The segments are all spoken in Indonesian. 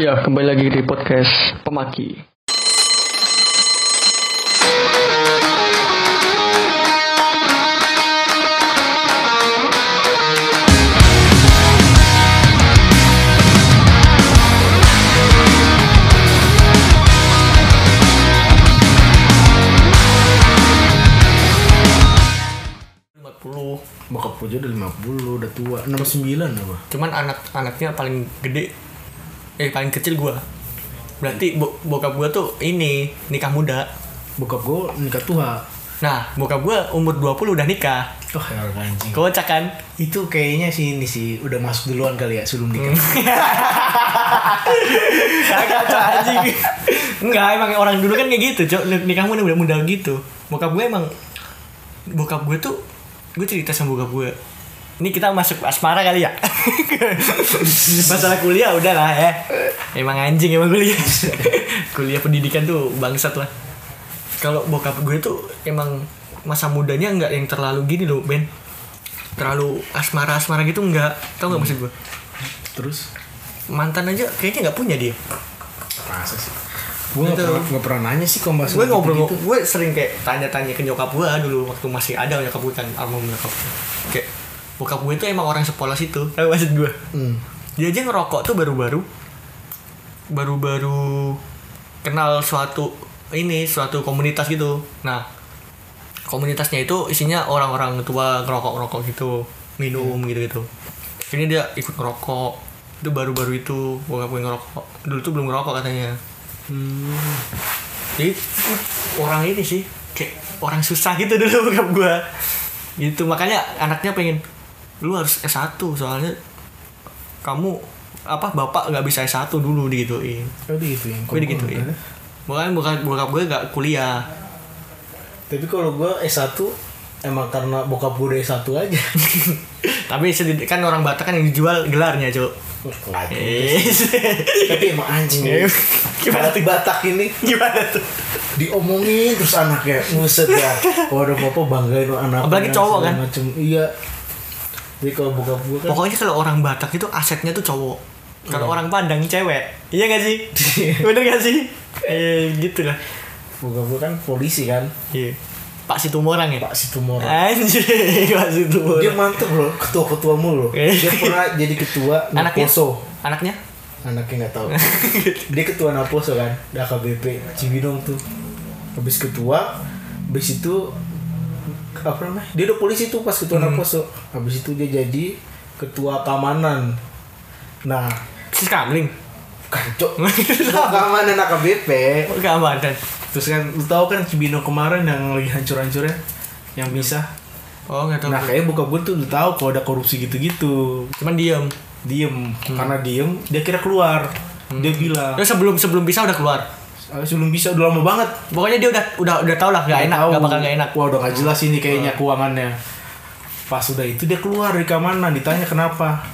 Ya, kembali lagi di podcast Pemaki. Bokap gue udah 50, udah tua 69 apa? Cuman anak-anaknya paling gede, eh paling kecil gua. Berarti bo- bokap gua tuh ini nikah muda. Bokap gue nikah tua Nah, bokap gua umur 20 udah nikah. Oh anjing Kocak kan? Itu kayaknya sih ini sih Udah masuk duluan kali ya sebelum nikah Kagak Cok, anjing. Enggak, emang orang dulu kan kayak gitu, Cok. Nikah muda muda gitu. Bokap gue emang bokap gue tuh gue cerita sama bokap gue. Ini kita masuk asmara kali ya. Masalah kuliah udah lah ya. Emang anjing emang kuliah. kuliah pendidikan tuh bangsat lah. Kalau bokap gue tuh emang masa mudanya nggak yang terlalu gini loh, Ben. Terlalu asmara-asmara gitu enggak. Tau nggak maksud gue? Terus Mantan aja kayaknya nggak punya dia. Rasa sih Gue gak pernah, nggak pernah nanya sih kalau bahas gue ngobrol gitu gue sering kayak tanya-tanya ke nyokap gue dulu waktu masih ada nyokap gue kan almarhum nyokap gue kayak bokap gue itu emang orang sepolos itu. Tahu maksud gue hmm. dia aja ngerokok tuh baru-baru. Baru-baru kenal suatu ini suatu komunitas gitu. Nah komunitasnya itu isinya orang-orang tua ngerokok-ngerokok gitu minum gitu-gitu. Ini dia ikut ngerokok. Itu baru-baru itu bokap gue ngerokok. Dulu tuh belum ngerokok katanya. Hmm. jadi orang ini sih kayak orang susah gitu dulu bokap gua. Gitu makanya anaknya pengen lu harus S1 soalnya kamu apa bapak nggak bisa S1 dulu digituin. Oh gitu ya gue digituin makanya bukan bokap gue gak kuliah. Tapi kalau gue S1 Emang karena bokap gue udah S1 aja. Tapi kan orang Batak kan yang dijual gelarnya cuk. Tapi emang anjing. Ya gimana tuh? Batak ini? Gimana tuh? Diomongin terus anaknya nguset ya. Kalau ada apa banggain anak Apalagi cowok kan? macem. Iya jadi kalau buka buka kan pokoknya kalau orang Batak itu asetnya tuh cowok. Kalau orang Padang cewek. Iya gak sih? Bener gak sih? Eh gitu lah buka buka kan polisi kan. Iya. Pak Situmorang ya? Pak Situmorang. Anjir, Pak Situmorang. dia mantep loh ketua ketua mulu dia pernah jadi ketua Anaknya? Naposo Anaknya? anaknya nggak tahu. Dia ketua Naposo kan di AKBP Cibinong tuh. Habis ketua habis itu apa namanya? Dia udah polisi tuh pas ketua Hmm. Naposo habis itu dia jadi ketua keamanan. Nah Si Kamling. kancok keamanan AKBP Keamanan. terus kan lu tahu kan Cibinong kemarin yang lagi hancur-hancurnya yang bisa Oh, nggak tahu. nah kayak buka gue tuh udah tahu kalau ada korupsi gitu-gitu. Cuman diem. diem. Karena diem dia kira keluar. Dia bilang Terus sebelum sebelum bisa udah keluar. "Ah, sebelum bisa udah lama banget Pokoknya dia udah udah udah tau lah gak Nggak enak, tahu. gak bakal gak enak. wah udah gak jelas ini kayaknya keuangannya pas udah itu dia keluar dari keamanan ditanya kenapa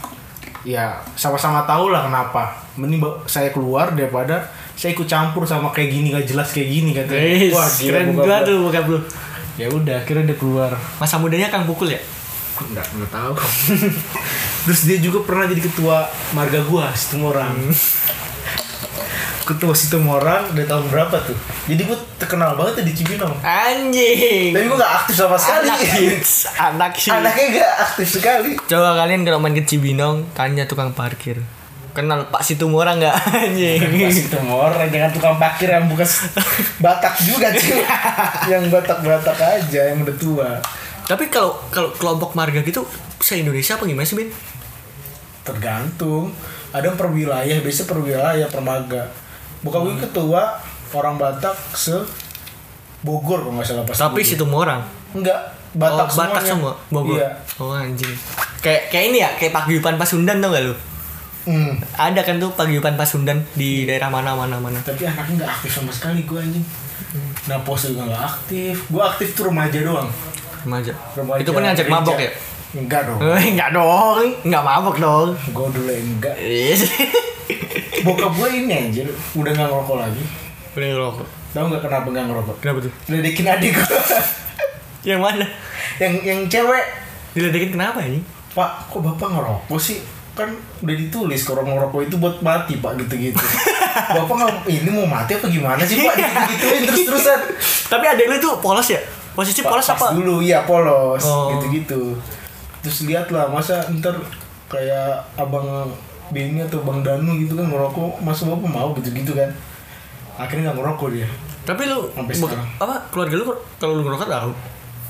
ya sama-sama tahu lah kenapa mending saya keluar daripada saya ikut campur sama kayak gini gak jelas kayak gini katanya wah gila keren gua. tuh bokap lu. ya udah akhirnya dia keluar Masa mudanya Kang Pukul ya? Enggak, enggak tahu. Terus dia juga pernah jadi ketua marga gua, Ketua Situmorang dari tahun berapa tuh? Jadi gua terkenal banget tuh di Cibinong. Anjing. Tapi gua gak aktif sama sekali. Anak, anak sih. Anaknya gak aktif sekali. Coba kalian kalau main ke Cibinong tanya tukang parkir. Kenal Pak Situmorang nggak anjing? Pas Situmorang jangan tukang parkir yang bukan Batak juga cuy. yang Batak-Batak aja yang udah tua. Tapi kalau kalau kelompok marga gitu se Indonesia apa gimana sih Ben? Tergantung. Ada per wilayah, biasa per wilayah, per marga. Bukan gue ketua orang Batak se Bogor kalau nggak salah pas Tapi situ orang. Enggak, Batak, oh, Batak semua, Bogor. Iya. Oh anjing. Kayak kayak ini ya, kayak paguyuban Pasundan tau gak lu? Hmm. Ada kan tuh paguyuban Pasundan di daerah mana mana mana. Tapi anaknya nggak aktif sama sekali gue anjing. Nah pos juga nggak aktif. Gue aktif tuh remaja doang. Remaja. Remaja Itu pun ngajak mabok ya? Enggak dong. Enggak dong, enggak mabok dong. Gue dulu enggak. Bokap gue ini anjir udah nggak ngerokok lagi. Udah ngerokok. Tahu nggak kenapa nggak ngerokok? Kenapa tuh? Ledekin adik gue. Yang mana? yang yang cewek. Diledekin kenapa ini? Pak, kok bapak ngerokok sih? kan udah ditulis kalau ngerokok itu buat mati pak gitu-gitu bapak nggak ini mau mati apa gimana sih pak gitu-gituin terus-terusan Tapi adek lu tuh polos ya? Posisi Pa- polos apa? dulu iya polos Oh. gitu-gitu terus lihat lah masa ntar kayak abang Benny atau bang Danu gitu kan ngerokok masa bapak mau gitu-gitu kan akhirnya nggak ngerokok dia Tapi lu Sampai sekarang. apa keluarga lu kalau lu ngerokok tahu?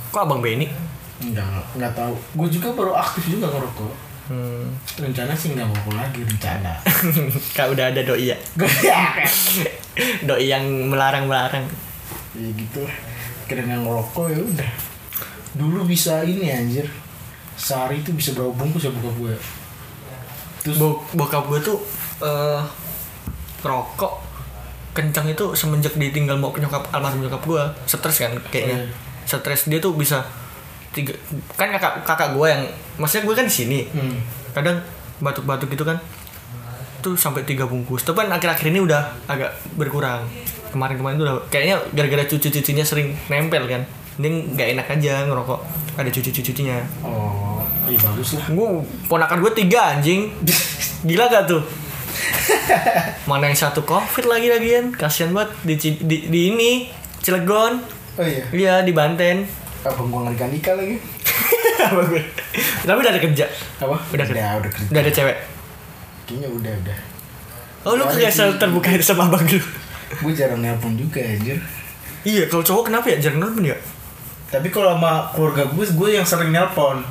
Kok Abang Benny? Enggak, nggak tahu. Gue juga baru aktif juga ngerokok. Hmm. Rencana sih nggak mau lagi rencana. Kak udah ada doi ya. doi yang melarang-melarang. ya gitu nggak ngerokok ya udah. Dulu bisa ini anjir. Sehari itu bisa berapa bungkus ya buka gue. Terus Bo bokap gue tuh eh rokok kencang itu semenjak ditinggal mau nyokap almarhum nyokap gue stres kan kayaknya. Hmm. stres dia tuh bisa tiga kan kakak kakak gue yang maksudnya gue kan di sini. Hmm, kadang batuk-batuk gitu kan tuh sampai tiga bungkus. Tapi kan akhir-akhir ini udah agak berkurang. Kemarin-kemarin tuh udah kayaknya gara-gara cucu-cucunya sering nempel kan. Dia nggak enak aja ngerokok ada cucu-cucunya. Oh, iya bagus lah. gue ponakan gue tiga anjing gila gak tuh mana yang satu covid lagi lagian kasihan banget di, di, di ini Cilegon Oh iya. iya di Banten Abang gua nggak nikah lagi. Apa gue? tapi udah ada kerja Apa? Udah kerja. udah, udah kerja. udah ada cewek Kayaknya udah udah. oh lu sih. selalu terbuka sama abang lu Gue jarang nelpon juga anjir. iya kalau cowok kenapa ya jarang nelfon ya Tapi kalau sama keluarga gue, gue yang sering nelpon.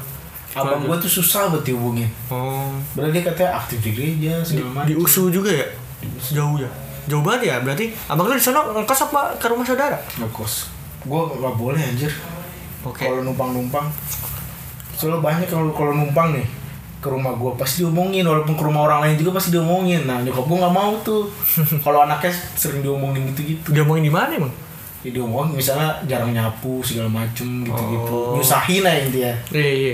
Abang gue tuh susah buat dihubungin. oh Berarti katanya aktif di gereja di, segala macam. di USU juga ya jauh ya jauh banget ya berarti abang lu di sana ngekos apa ke rumah saudara ngekos. Gue nggak boleh anjir. oke Kalau numpang-numpang. Soalnya banyak kalau kalau numpang nih ke rumah gue pasti diomongin walaupun ke rumah orang lain juga pasti diomongin. Nah nyokap gue nggak mau tuh. kalau anaknya sering diomongin gitu-gitu. dia ngomongin di mana emang Ya diomongin misalnya jarang nyapu segala macem gitu-gitu. Oh. Nyusahin lah intinya. iya iya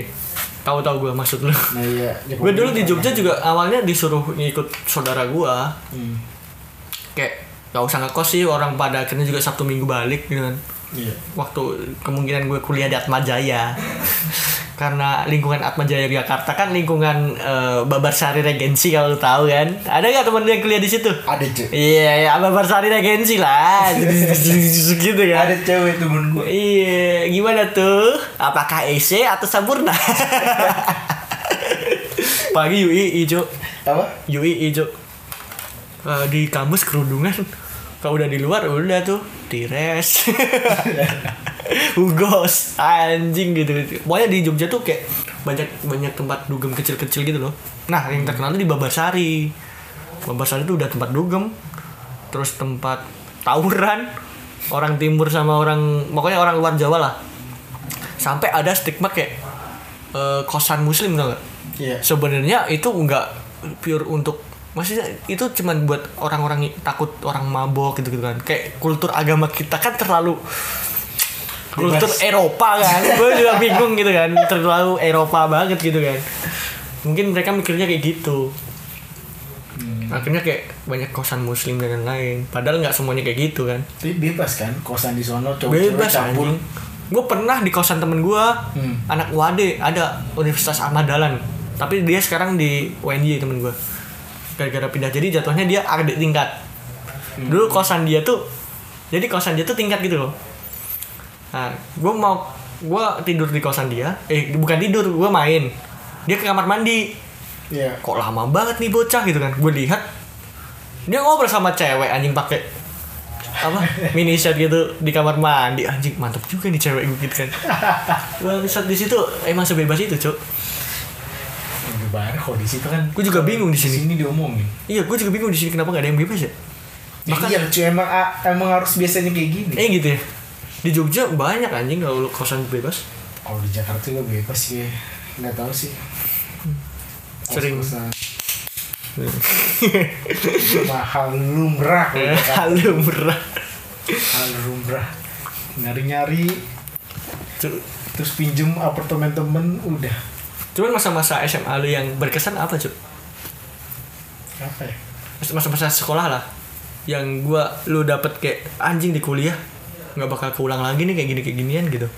tahu tahu gue maksud lu Nah iya. gue dulu di Jogja pernah. juga awalnya disuruh ngikut saudara gue Hmm. kayak gak usah ngekos sih orang pada akhirnya juga sabtu minggu balik gitu kan Iya. waktu kemungkinan gue kuliah di Atma Jaya karena lingkungan Atma Jaya Jakarta kan lingkungan eh, Babarsari Regensi kalau lu tahu kan. Ada nggak teman yang kuliah di situ? Ada cuy. iya ya Babarsari Regensi lah. Gitu kan. Ada cewek temen gue. iya gimana tuh? Apakah EC atau Sampurna pagi UI hijau Apa? UI hijau Eh, di kampus kerudungan kalau udah di luar udah tuh tires Hugos anjing gitu, gitu. Pokoknya di Jogja tuh kayak banyak banyak tempat dugem kecil-kecil gitu loh. Nah yang terkenal tuh di Babarsari Babarsari tuh udah tempat dugem terus tempat tawuran orang timur sama orang pokoknya orang luar Jawa lah. Sampai ada stigma kayak eh, kosan muslim tau gak Iya. sebenarnya itu nggak pure untuk maksudnya itu cuman buat orang-orang takut orang mabok gitu gitu kan. Kayak kultur agama kita kan terlalu kultur Bebas. Eropa kan? Gue juga bingung gitu kan terlalu Eropa banget gitu kan. Mungkin mereka mikirnya kayak gitu. Akhirnya kayak banyak kosan muslim dan lain-lain. Padahal nggak semuanya kayak gitu kan. Tapi bebas kan kosan di sono cowok bebas campur. gue pernah di kosan temen gue Hmm. anak UAD ada Universitas Ahmad Dahlan. Tapi dia sekarang di UNY temen gue gara-gara pindah. Jadi jatuhnya dia adik tingkat. Dulu kosan dia tuh jadi kosan dia tuh tingkat gitu loh nah gue mau gue tidur di kosan dia. Eh bukan tidur gue main. Dia ke kamar mandi. Iya. kok lama banget nih bocah gitu kan. Gue lihat dia ngobrol sama cewek anjing pakai apa mini shirt gitu di kamar mandi. Anjing mantap juga nih cewek gue gitu kan. Bangsat di situ emang sebebas itu cok kalau di situ kan. Gue juga bingung di di sini. sini diomongin. iya gue juga bingung di sini kenapa gak ada yang bebas ya? Bahkan iya cuy emang emang harus biasanya kayak gini. eh gitu ya di Jogja banyak anjing kalau lu kosan bebas. Kalau di Jakarta juga bebas sih. Nggak tahu sih. Sering. Mahal lumrah Jakarta. halo murah mahal lumrah. Nyari-nyari. Cu- terus pinjem apartemen temen udah. Cuman masa-masa SMA lu yang berkesan apa cuy apa ya? Masa-masa sekolah lah. Yang gua lu dapet kayak anjing di kuliah nggak bakal keulang lagi nih kayak gini kayak ginian gitu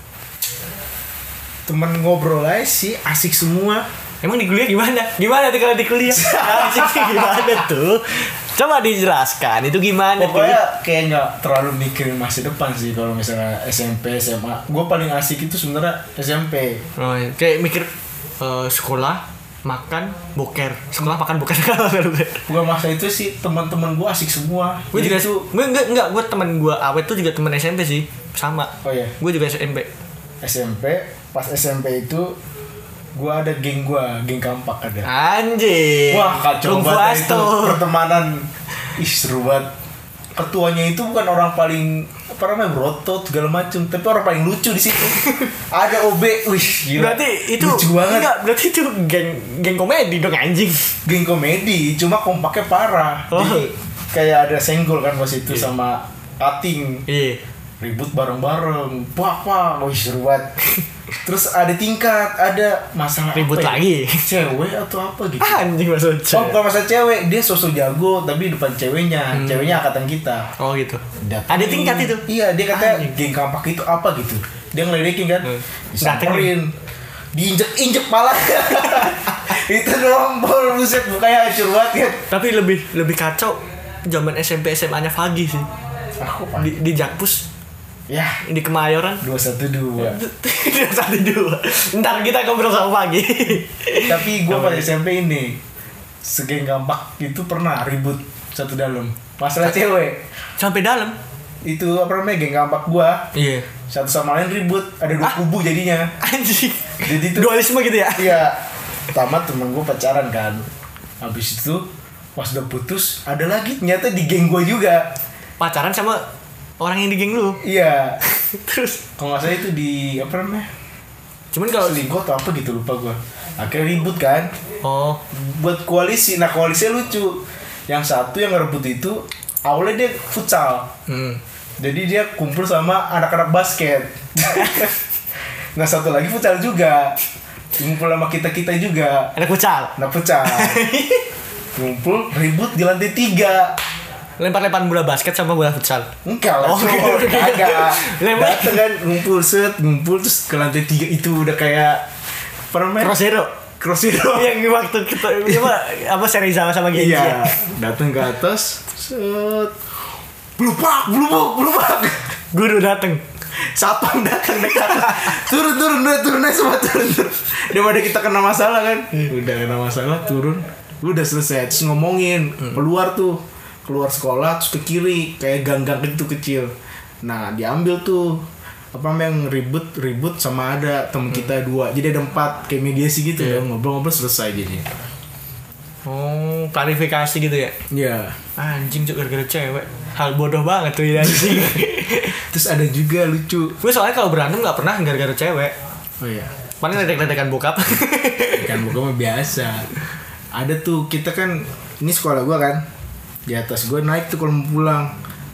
temen ngobrol aja sih asik semua Emang di kuliah gimana? Gimana tuh kalau di kuliah? Anjing gimana tuh? Coba dijelaskan itu gimana tuh? Pokoknya kayak nggak terlalu mikirin masa depan sih kalau misalnya SMP SMA. Gue paling asik itu sebenarnya SMP. Oh, iya. kayak mikir eh, sekolah, makan, boker. Sekolah makan boker. Gue masa itu sih teman-teman gue asik semua. gue juga tuh gue enggak enggak gue teman gue awet tuh juga teman SMP sih sama Oh iya. gue juga SMP SMP pas SMP itu gue ada geng gue geng kampak ada. anjing Wah kacau banget itu pertemanan. Ih seru banget. Ketuanya itu bukan orang paling apa namanya? Berotot segala macem, tapi orang paling lucu di situ. ada OB, wih gila. berarti itu lucu banget. enggak berarti itu geng geng komedi dong anjing. Geng komedi cuma kompaknya parah. Oh. jadi kayak ada senggol kan pas itu sama cutting. Iya. Ribut bareng-bareng. Wah wah wih seru banget terus ada tingkat ada masalah Ribut ya? lagi. cewek atau apa gitu anjing maksud Oh bukan masalah cewek, dia sosok jago tapi depan ceweknya, ceweknya angkatan kita. oh gitu Datengin. ada tingkat itu Iya, dia katanya Anjing. geng kampak itu apa gitu. Dia ngeledekin kan, Hmm. disamperin, diinjek-injek pala. itu doang bol buset mukanya hancur banget kan. tapi lebih lebih kacau zaman SMP SMA nya Fagi sih Aku di, di Jakpus ya di Kemayoran dua satu dua. satu dua ntar kita ngobrol sama Fagi Tapi gue pada SMP ini segeng kampak itu pernah ribut satu dalam masalah cewek. sampai dalam Itu apa namanya geng kampak gua iya satu sama lain ribut ada dua Ah. kubu jadinya. anjing Jadi itu dualisme gitu ya Iya. Pertama temen gue pacaran kan. Habis itu pas udah putus ada lagi ternyata di geng gue juga. pacaran sama orang yang di geng lu Iya. terus Kalau nggak salah itu di apa namanya? cuman kalau Selingkuh atau apa gitu lupa gue. Akhirnya ribut kan. oh Buat koalisi. Nah koalisinya lucu. Yang satu yang ngerebut itu awalnya dia futsal. hmm. Jadi dia kumpul sama anak-anak basket. nah satu lagi futsal juga. Kumpul sama kita-kita juga. ada kucal Anak futsal. Ngumpul ribut di lantai tiga. Lempar-lempar bola basket sama bola futsal Enggak lah, Oh, cowok gitu. kagak. Lempar. Dateng kan ngumpul set, ngumpul terus ke lantai tiga itu udah kayak namanya? cross hero Cross hero. yang waktu kita apa apa seri sama sama Genji Iya, datang ke atas, set, blupak, blubuk, blupak. guru dateng Satpam datang dekat. turun, turun, udah turun aja semua turun, turun. Daripada kita kena masalah kan. Udah kena masalah, turun. Udah selesai, terus ngomongin keluar tuh, keluar sekolah terus ke kiri kayak gang-gang itu kecil. Nah diambil tuh apa yang ribut ribut sama ada temen kita dua. Jadi ada empat kayak mediasi gitu Iya. ya ngobrol-ngobrol selesai jadi oh klarifikasi gitu ya? Ya anjing cuk gara-gara cewek. Hal bodoh banget tuh ya anjing. Terus ada juga lucu. Gue soalnya kalau berantem nggak pernah gara-gara cewek. Oh ya paling ledek-ledekan bokap. Kan bukan mah biasa. Ada tuh kita kan ini sekolah gua kan di atas gua naik tuh kalau mau pulang.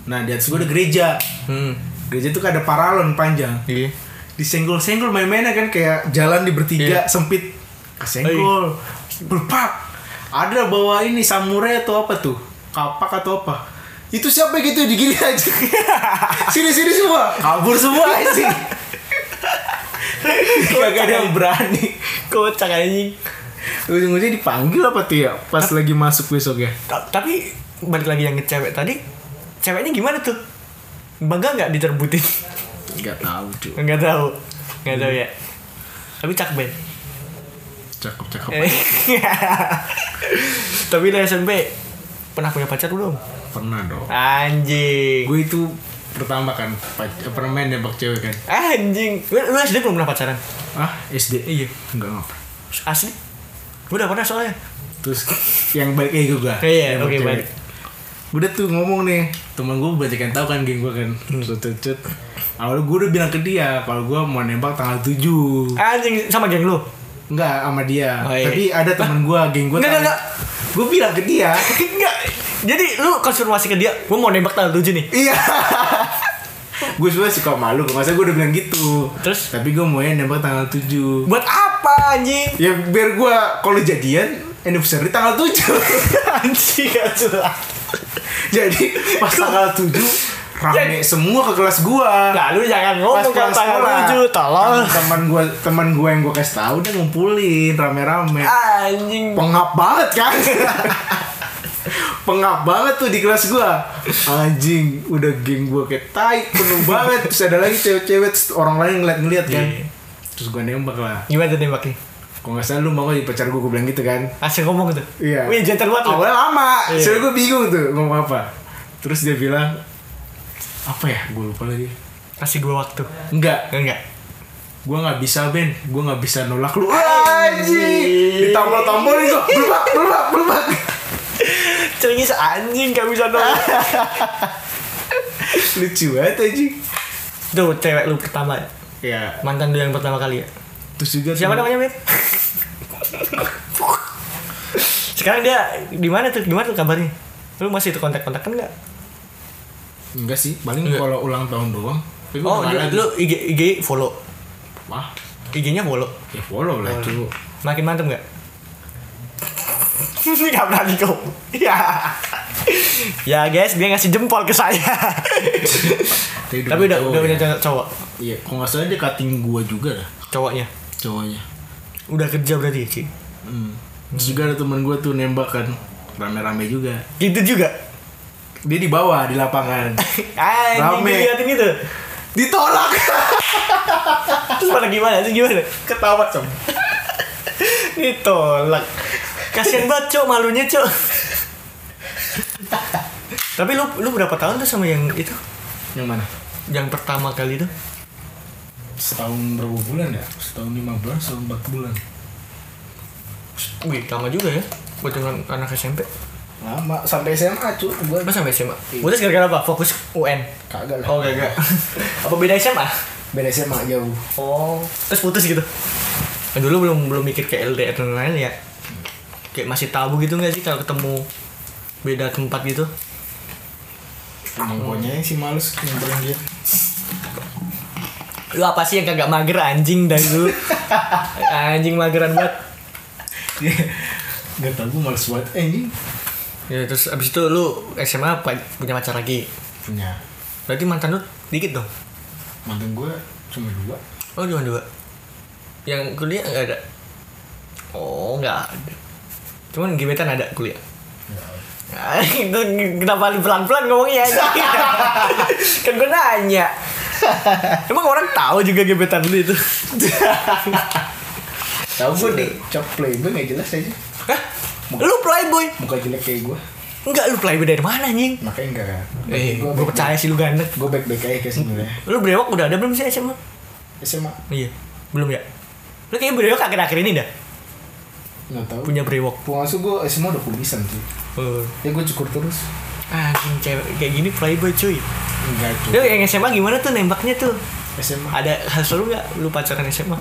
Nah di atas gua ada gereja. Hmm. Gereja tuh kan ada paralon panjang. Iya. Disenggol-senggol main-mainnya kan kayak jalan di bertiga Iya. sempit. Kesenggol. Berpak. Ada bawa ini samurai atau apa tuh? Kapak atau apa? Itu siapa gitu digini aja? Sini sini semua. Kabur semua sih kagak ada yang berani. Kocak anjing. Ujung-ujungnya dipanggil apa tuh ya pas lagi masuk besok ya? Ta- tapi balik lagi yang ke cewek tadi ceweknya gimana tuh? Bangga nggak diterbutin? Nggak tahu cuy nggak tahu. Nggak tahu ya. Tapi cak ben. Cakep cakep. Eh. tapi dari SMP pernah punya pacar belum? Pernah dong. Anjing. Gue itu pertama kan apa namanya nembak cewek kan. Anjing. Lu, lu SD belum pernah pacaran? Ah SD iya. Enggak ngapa asli? Gue udah pernah soalnya. Terus yang balik kayak gue Iya, oke, balik. Udah tuh ngomong nih. Temen gue banyak yang tahu kan geng gue kan. Hmm. cut cut cut. Awalnya gue udah bilang ke dia kalau gue mau nembak tanggal 7 anjing sama geng lu? Enggak sama dia. Oh, iya. tapi ada temen gue geng gue Enggak, enggak, gue bilang ke dia. Enggak. Jadi lu konfirmasi ke dia gue mau nembak tanggal 7 nih. Iya. Gue sebenernya suka malu masa gue udah bilang gitu. Terus? tapi gue mau nembak tanggal 7 buat apa anjing? Ya biar gue kalau jadian anniversary tanggal 7 anjing gak jelas jadi pas tanggal 7 rame semua ke kelas gua Nah, lu jangan ngomong pulang tanggal sekolah, 7, tolong. teman gua teman gua yang gua kasih tahu dia ngumpulin rame-rame Anjing. pengap banget kan pengap banget tuh di kelas gua anjing udah geng gua kayak tai penuh banget terus ada lagi cewek-cewek orang lain ngeliat-ngeliat kan Iya. terus gua nembak lah Gimana tuh nembaknya? Kalau nggak salah lu mau jadi pacar gua gua bilang gitu kan Asik ngomong tuh. Iya. Wih, jantan banget lu. awalnya lama Iya. soalnya gua bingung tuh ngomong apa terus dia bilang apa ya gua lupa lagi Kasih gua waktu. enggak Enggak. gua nggak bisa Ben gua nggak bisa nolak lu anjing ditampol-tampolin gua berubah berubah berubah Cengis anjing gak bisa nolak. lucu banget anjing Tuh cewek lu pertama ya? ya Mantan lu yang pertama kali ya? Terus juga Siapa namanya, Bet? Sekarang dia di mana tuh? Gimana tuh kabarnya? Lu masih itu kontak-kontak kan enggak? Enggak sih, paling Enggak. kalau ulang tahun doang. Tapi Oh, nggak lu, IG, IG follow. Wah, IG-nya follow. ya follow lah itu. Makin mantep nggak? Ini gak berani kok. Ya. ya guys, dia ngasih jempol ke saya. Tapi udah cowok udah punya ya. cowok- cowok. Iya, kalau nggak salah dia cutting gua juga dah, Cowoknya. Cowoknya. Udah kerja berarti, Ci. Hmm. Terus juga ada temen gua tuh nembak kan, rame-rame juga. Gitu juga. Dia di bawah di lapangan. Ah, Rame. liatin gitu. Ditolak. Terus pada gimana sih gimana? Ketawa com. Ditolak. Kasian banget, Cok, malunya, Cok. Tapi lu lu berapa tahun tuh sama yang itu? Yang mana? Yang pertama kali itu? Setahun berapa bulan ya? Setahun lima bulan, setahun empat bulan. Wih, lama juga ya buat dengan anak SMP. Lama sampai SMA cu, gua Lu sampai SMA? Putus gara-gara apa? Fokus UN? kagak lah. Oh, gak, gak. apa beda SMA? Beda SMA jauh. Oh, terus putus gitu? Nah, dulu belum belum mikir kayak LDR dan lain ya. Kayak masih tabu gitu gak sih kalau ketemu beda tempat gitu? Emang guanya sih males nyamperin dia. Lu apa sih yang kagak mager anjing dari dulu? anjing mageran banget. Gak tau gue males banget eh, anjing. Ya terus abis itu lu SMA punya pacar lagi. Punya Berarti mantan lu dikit dong? mantan gue cuma dua. Oh cuma dua. Yang kuliah nggak ada. Oh nggak ada. Cuman gebetan ada kuliah. Ah, itu kenapa lu pelan-pelan ngomongnya aja? kan gue nanya. Emang orang tahu juga gebetan lu itu? Tahu gue deh, cok playboy gak jelas aja. Hah? Lu playboy? Muka jelek kayak gue. Enggak, lu playboy dari mana anjing? Makanya enggak kan. Eh, gue percaya sih lu gandeng. Gue baik-baik aja kayak sebenarnya. Lu brewok udah ada belum sih SMA? SMA Iya, belum ya? Lu kayaknya brewok akhir-akhir ini dah nggak tahu. punya brewok. Pengasuh gue SMA udah kumisan sih. Oh. Ya gue cukur terus. Anjing cewek kayak gini playboy cuy. Enggak cuy. Lu yang SMA gimana tuh nembaknya tuh? SMA. Ada hal seru gak lu pacaran SMA?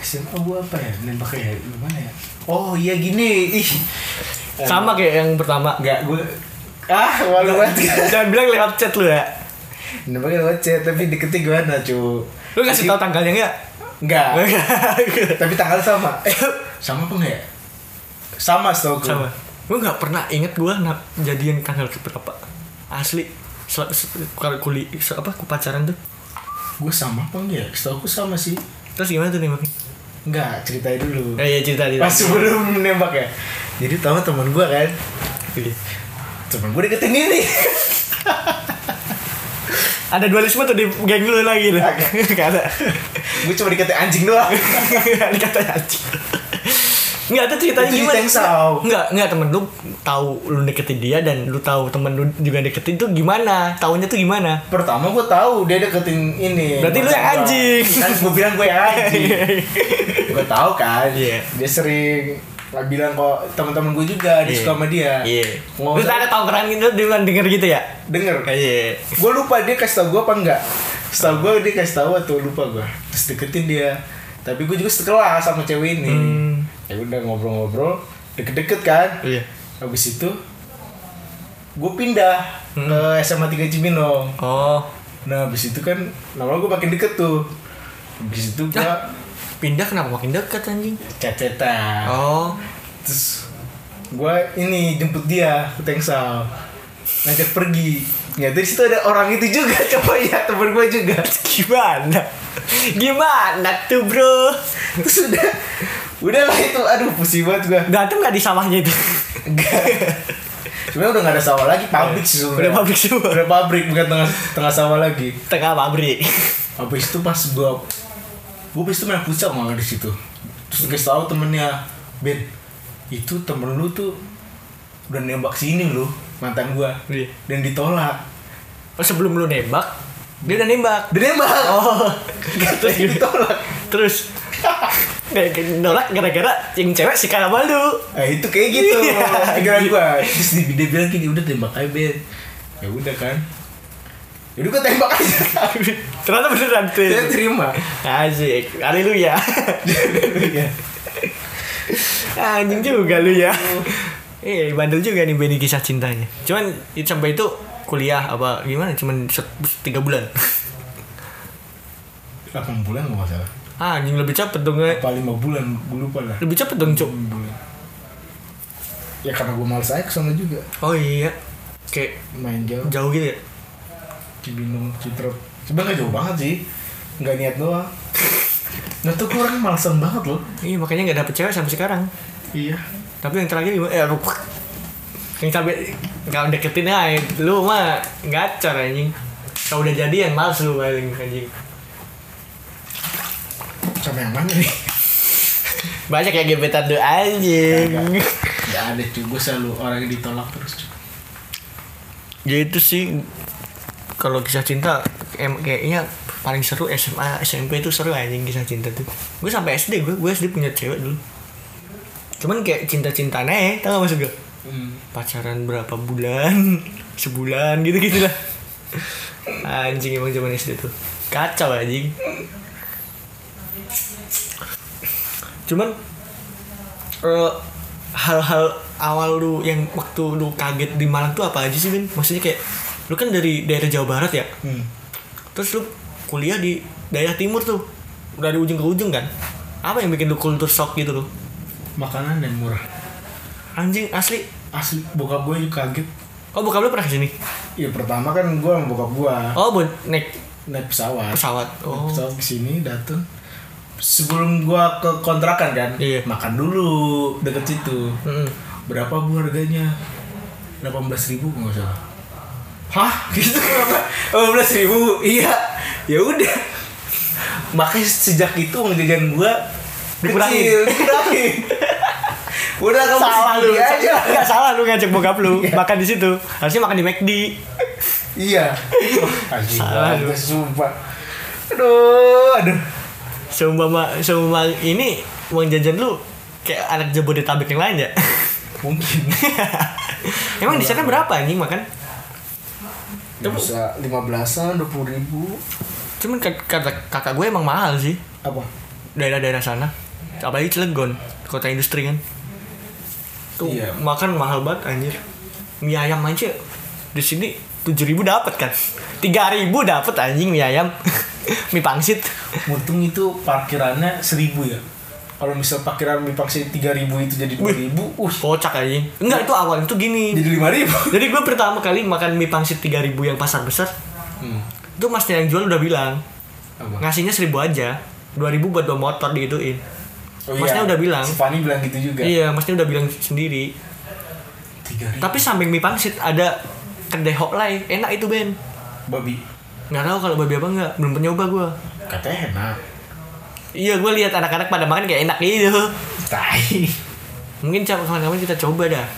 SMA gue apa ya? Nembaknya ya? Gimana ya? Oh iya gini. Ih. Sama kayak yang pertama. Enggak gue. Ah, malu banget. Jangan bilang lewat chat lu ya. Nembaknya lewat chat tapi deketin gimana cu? Lu kasih tahu tanggalnya enggak? Enggak. tapi tanggal sama. Eh, sama apa enggak ya? Sama setahu gue. Sama. Gue nggak pernah inget gue nak jadian tanggal berapa. Asli. Kalau kuliah apa pacaran tuh. Gue sama apa enggak ya? Setahu gue sama sih. Terus gimana tuh nembaknya? Enggak, ceritain dulu. Eh iya cerita cerita. Pas sebelum nembak ya. Jadi tahu teman gue kan. Iya. Teman gue deketin ini. Ada dualisme tuh di geng lu lagi tuh. Gak ada. gue cuma diketin anjing doang. Dikata anjing. Enggak ada ceritanya Itu gimana? Tengsau. Enggak, enggak temen lu tahu lu deketin dia dan lu tahu temen lu juga deketin tuh gimana? Taunya tuh gimana? Pertama gue tahu dia deketin ini. Berarti lu yang Gua. anjing. Kan gue bilang gue yang anjing. gue tahu kan. Iya. Dia sering nggak bilang kok teman-teman gue juga Iya. suka sama dia. Iya. Nggak Terus ada tongkrongan gitu dia bilang denger gitu ya? denger. Iya. Gue lupa dia kasih tau gue apa enggak. Setahu gue dia kasih tahu atau lupa gue. Terus deketin dia. Tapi gue juga sekelas sama cewek ini. Hmm. Ya udah ngobrol-ngobrol, deket-deket kan. Iya. Habis itu gue pindah Hmm. ke SMA 3 Cibinong. Oh. Nah habis itu kan lama gue makin deket tuh. Habis itu gue Hah? Pindah kenapa makin dekat anjing? cecetan. Oh. Terus gue ini jemput dia ke Tengsal. ngajak pergi ya dari situ ada orang itu juga coba ya temen gue juga Gimana? Gimana tuh bro? terus udah udah lah itu aduh pusing banget gue Berantem gak di sawahnya itu? sebenarnya udah gak ada sawah lagi pabrik sih sebenarnya Udah pabrik semua. udah pabrik bukan tengah tengah sawah lagi. Tengah pabrik. habis itu pas gue gue habis itu main futsal malah di situ. Terus dikasih tahu temennya Ben itu temen lu tuh udah nembak sini lu mantan gua. Iya. dan ditolak. Oh sebelum lu nembak, dia udah nembak. dia nembak. Oh, terus ditolak. Terus nolak gara-gara yang cewek si sama lu. nah itu kayak gitu Iya. pikiran gua terus dia, bilang gini udah tembak aja Ben ya udah kan ya udah gua tembak aja Ternyata beneran tuh. dia terima Asik, haleluya. Anjing juga lu ya. Eh, bandel juga nih Benny kisah cintanya. Cuman itu sampai itu kuliah apa gimana? Cuman tiga bulan. 8 bulan nggak masalah Ah, anjing lebih cepet dong. eh. apa 5 bulan gue lupa lah Lebih cepet dong, Cuk. 5 bulan ya karena gue males aja ke sana juga Oh iya. Kayak main jauh jauh gitu ya. Cibinong Citro sebenarnya jauh banget sih nggak niat doang nah tuh gue orang malesan banget loh Iya, makanya nggak dapet cewek sampai sekarang. iya Tapi yang terakhir? Eh, aduh. Yang sampai nggak deketin aja. Lu mah gacor anjing. Kalau udah jadian males lu paling anjing. Sama yang mana nih Banyak yang gebetan tuh anjing. nggak ada cuy gue selalu orang yang ditolak terus cuy Ya itu sih kalau kisah cinta em kayaknya paling seru SMA SMP itu seru anjing kisah cinta tuh. Gue sampai SD gue gue SD punya cewek dulu. Cuman kayak cinta-cinta aneh, tau gak maksud gue? hmm. Pacaran berapa bulan, sebulan gitu-gitu lah. Anjing emang zaman SD tuh. Kacau anjing. Cuman eh, hal-hal awal lu yang waktu lu kaget di Malang tuh apa aja sih Bin? Maksudnya kayak lu kan dari daerah Jawa Barat ya, Hmm. terus lu kuliah di daerah timur tuh, dari ujung ke ujung kan? Apa yang bikin lu kultur shock gitu loh? makanan dan murah Anjing asli. asli bokap gue juga kaget Oh bokap lu pernah ke sini? ya pertama kan gue sama bokap gue Oh buat naik naik pesawat pesawat. Naik Oh. pesawat ke sini dateng sebelum gua ke kontrakan kan Iya. makan dulu deket situ. Mm-mm. berapa bu harganya? 18.000 ribu nggak salah. Hah? Gitu. kenapa 18.000 ribu? Iya. Ya udah. Makanya sejak itu uang jajan gua Dikurangin. dikurangin. Udah kamu salah lu. aja. Nggak salah lu ngajak bokap lu makan di situ. Harusnya makan di McD. Iya. Salah lu. sumpah. Aduh aduh seumpama seumpama ini uang jajan lu kayak anak Jabodetabek yang lain ya? Mungkin. Emang di sana berapa anjing makan? Bisa lima belasan dua puluh ribu. Cuman kata kakak gue emang mahal sih. Apa? Daerah-daerah sana. Apalagi Cilegon kota industri kan. Tuh Iya. makan mahal banget anjir. Mie ayam aja di sini tujuh ribu dapat kan? Tiga ribu dapat anjing mie ayam mie pangsit. Untung itu parkirannya seribu ya. Kalau misal parkiran mie pangsit tiga ribu itu jadi dua ribu uh. Kocak anjing enggak itu awal. Itu gini. Jadi lima ribu. Jadi gue pertama kali makan mie pangsit tiga ribu yang pasar besar. Hmm. itu masnya yang jual udah bilang apa? Ngasihnya seribu aja. dua ribu buat dua motor digituin oh, Masnya udah bilang. si Fani bilang gitu juga. Iya masnya udah bilang sendiri. Tiga ribu. Tapi samping mie pangsit ada kedai hoklai enak itu Ben. Babi nggak tahu kalau babi apa enggak belum pernah nyoba gue katanya enak. Iya gue lihat anak-anak pada makan kayak enak gitu. Tai. Mungkin coba kawan-kawan kita coba dah.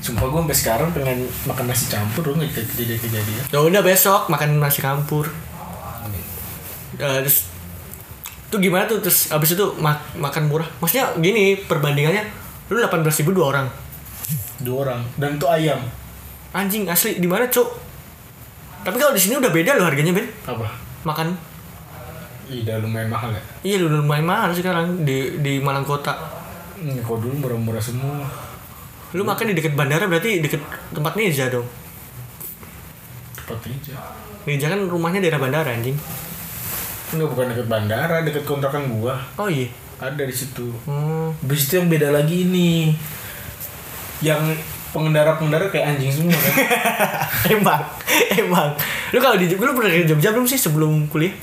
Sumpah gue sampai sekarang pengen makan nasi campur lu nggak kejadian kejadian ya udah besok makan nasi campur. Eh, terus tuh gimana tuh? Terus abis itu ma- makan murah. Maksudnya gini perbandingannya lu delapan belas ribu dua orang. Dua orang. Dan itu ayam. Anjing asli. Di mana cuk tapi kalau di sini udah beda loh harganya Ben apa makan Iya, udah lumayan mahal ya. iya udah lumayan mahal sekarang di di Malang Kota Hmm, kok dulu murah-murah semua. lu makan di deket bandara berarti deket tempat Niza dong Tempat aja. Niza kan rumahnya daerah bandara anjing Enggak bukan deket bandara, deket kontrakan gua. oh iya Ada di situ. hmm. Habis itu yang beda lagi ini. Yang pengendara-pengendara kayak anjing semua kan. emang emang lu kalau di lu pernah ke Jogja belum sih sebelum kuliah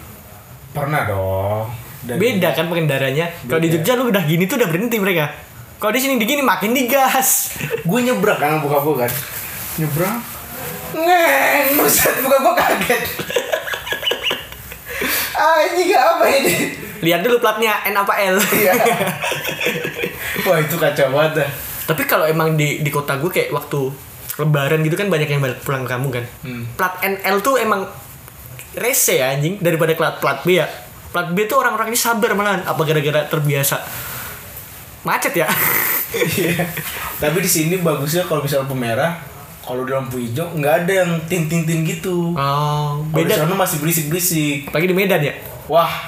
Pernah dong. Dan- beda kan pengendaranya kalau di. Jogja lu udah gini tuh udah berhenti mereka kalau di sini digini makin digas gue nyebrang kan buka gue kan nyebrang neng buset buka gue kaget ah ini gak apa ini lihat dulu platnya N apa L Iya. wah itu kacau banget. Tapi kalau emang di di kota gue kayak waktu lebaran gitu kan banyak yang balik pulang ke kampung kan. Hmm. plat NL tuh emang rese ya anjing daripada plat plat B ya. Plat B tuh orang-orang ini sabar malahan apa gara-gara terbiasa. Macet ya. Iya. tapi di sini bagusnya kalau misalnya lampu merah kalau di lampu hijau nggak ada yang tin tin tin gitu oh beda. sana masih berisik berisik lagi di Medan ya? Wah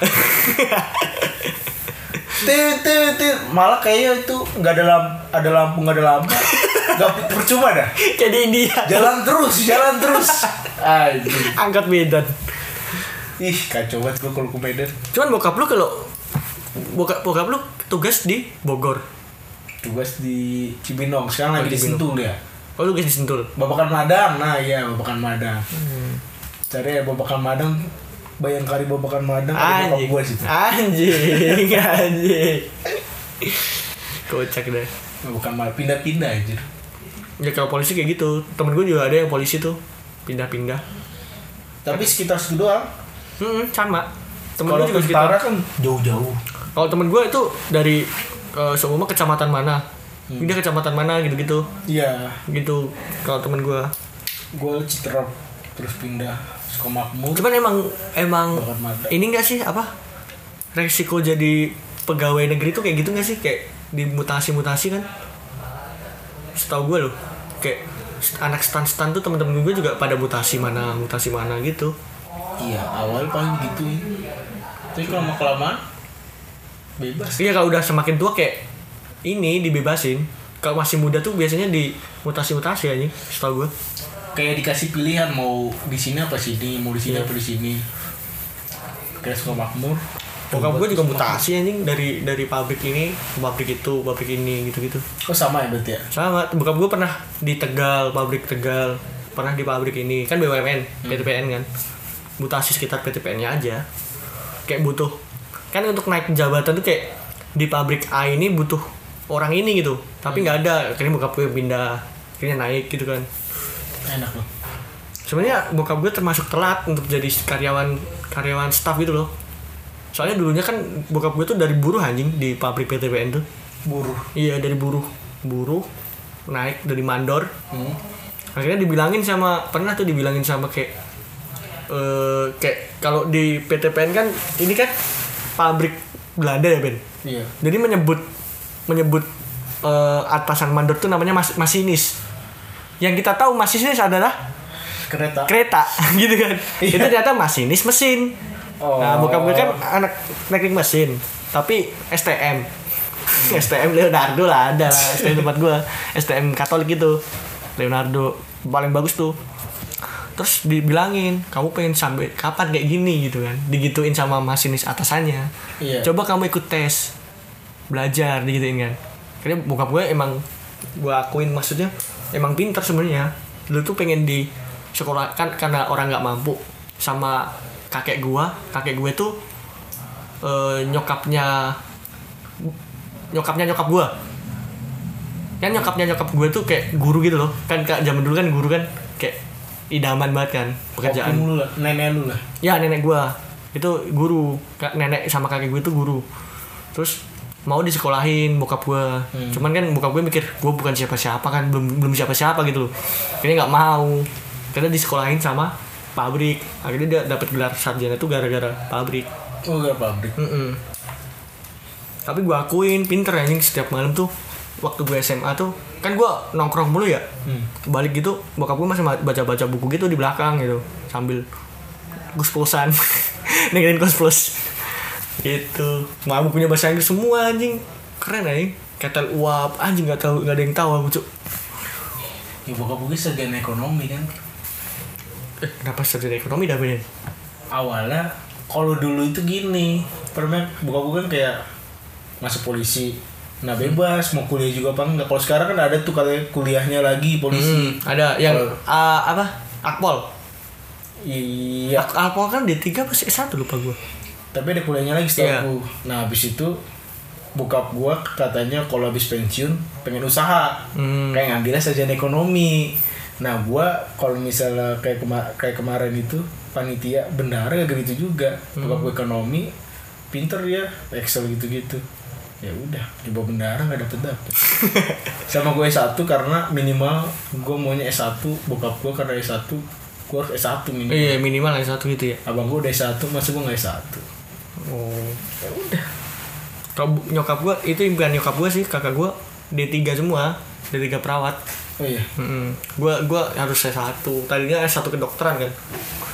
tit tit tit malah kayaknya itu nggak ada lampu ada lampu nggak ada lampu. Nggak percuma dah. Kayak di India. Jalan terus jalan terus. Anjing. angkat Medan. Ih kacau banget gue kalau ke Medan. Cuman bokap lu kalau bokap bokap lu tugas di Bogor. Tugas di Cibinong. Sekarang Oh, lagi di. Sentul ya oh lu guys di Sentul? Babakan Madang. Nah iya Babakan Madang. Hmm. cari ya Babakan Madang Bayangkari Babakan Madang anjing. Gue situ anjing anjing. Kocak deh Babakan Madang pindah-pindah aja ya kalau polisi kayak gitu. Temen gue juga ada yang polisi tuh. Pindah-pindah. Tapi sekitar situ doang. Hmm, sama. Temen gue juga sekitar. kan jauh-jauh. Kalau temen gue itu dari uh, seumpama kecamatan mana? Hmm. pindah kecamatan mana gitu-gitu. Iya. Gitu kalau temen gue gue Citerap terus pindah Sukamakmur cuman emang emang ini gak sih apa resiko jadi pegawai negeri tuh kayak gitu gak sih? Kayak dimutasi-mutasi kan? Setahu gue loh kayak anak stan-stan tuh temen-temen gue juga pada mutasi mana mutasi mana gitu. Iya awal paling gitu tapi kalau lama kelamaan bebas. Iya kalau udah semakin tua kayak ini dibebasin. Kalau masih muda tuh biasanya di mutasi-mutasi aja setahu gue kayak dikasih pilihan mau di sini apa sini mau di sini Iya. apa di sini. Kayak Sukamakmur bokap gue juga mutasi anjing dari dari pabrik ini ke pabrik itu pabrik ini gitu-gitu. Oh sama ya berarti ya? Sama bokap gue pernah di Tegal pabrik Tegal. Pernah di pabrik ini kan BUMN PTPN kan. Mutasi sekitar PTPN-nya aja. Kayak butuh kan untuk naik jabatan tuh kayak di pabrik A ini butuh orang ini gitu. Tapi nggak ada akhirnya bokap gue pindah akhirnya naik gitu kan enak loh. Sebenarnya bokap gue termasuk telat untuk jadi karyawan karyawan staff gitu loh. Soalnya dulunya kan bokap gue tuh dari buruh anjing di pabrik PTPN tuh. Buruh. Iya dari buruh. Buruh naik dari mandor. Hmm. akhirnya dibilangin sama pernah tuh dibilangin sama kayak eh kayak kalau di PTPN kan ini kan pabrik Belanda ya Ben? Iya. Jadi menyebut menyebut eh, atasan mandor tuh namanya mas masinis yang kita tahu masinis adalah kereta. kereta gitu kan. Iya. itu ternyata masinis mesin. Oh. nah gue kan anak teknik mesin tapi STM Hmm. STM Leonardo lah ada lah STM tempat gue STM Katolik gitu. Leonardo paling bagus tuh. Terus dibilangin kamu pengen sampai kapan kayak gini? gitu kan. Digituin sama masinis atasannya. Iya. coba kamu ikut tes belajar digituin kan. Karena bokap gue emang gue akuin maksudnya emang pinter sebenarnya. Dulu tuh pengen di sekolah kan karena orang nggak mampu. Sama kakek gue kakek gue tuh eh, nyokapnya nyokapnya nyokap gue kan nyokapnya nyokap gue tuh kayak guru gitu loh. Kan kak zaman dulu kan guru kan kayak idaman banget kan pekerjaan. Lu lah nenek lu lah. Ya nenek gua. Itu guru. Kak- nenek sama kakek gue itu guru. Terus mau disekolahin bokap gua. Hmm. cuman kan bokap gue mikir gue bukan siapa siapa kan belum belum siapa siapa gitu loh. Akhirnya nggak mau. Karena disekolahin sama pabrik. Akhirnya dia dapat gelar sarjana itu gara-gara pabrik. Oh gak pabrik? Mm-mm. tapi gue akuin pinter anjing setiap malam tuh waktu gue SMA tuh kan gue nongkrong mulu ya. Hmm. balik gitu bokap gue masih ma- baca-baca buku gitu di belakang gitu sambil gus-plusan dengerin kos plus gitu mau bukunya bahasa Inggris semua anjing keren anjing ketel uap anjing nggak tahu nggak ada yang tahu aku cuk ya bokap gue sarjana ekonomi kan eh kenapa sarjana ekonomi dah Ben awalnya kalau dulu itu gini pernah bokap gue kan kayak masuk polisi Nah bebas mau kuliah juga apa enggak. Kalau sekarang kan ada tuh katanya kuliahnya lagi polisi. Hmm, ada yang Kalau- ah, apa? Akpol. Iya. Ak- Akpol kan D3 apa S1 lupa gua. Tapi ada kuliahnya lagi setahu. Nah habis itu bokap gua katanya kalau habis pensiun pengen usaha. Hmm. Kayak ngambilnya sarjana ekonomi. Nah gua kalau misalnya kayak kema- kayak kemarin itu panitia bendara gak gitu juga. Hmm. Bokap gua ekonomi pinter ya Excel gitu-gitu. Ya udah coba bendara nggak dapet dapet. Sama gue S1 karena minimal gue maunya S1 bokap gue karena S1 gue harus S1 minimal. Iya, minimal yang satu gitu ya. Abang gue udah S1 masa gue nggak S1. Oh. Ya udah. Kalau nyokap gua itu impian nyokap gua sih, kakak gua D3 semua, D3 perawat. Oh iya. Mm Gua gua harus S1. Tadinya S1 kedokteran kan.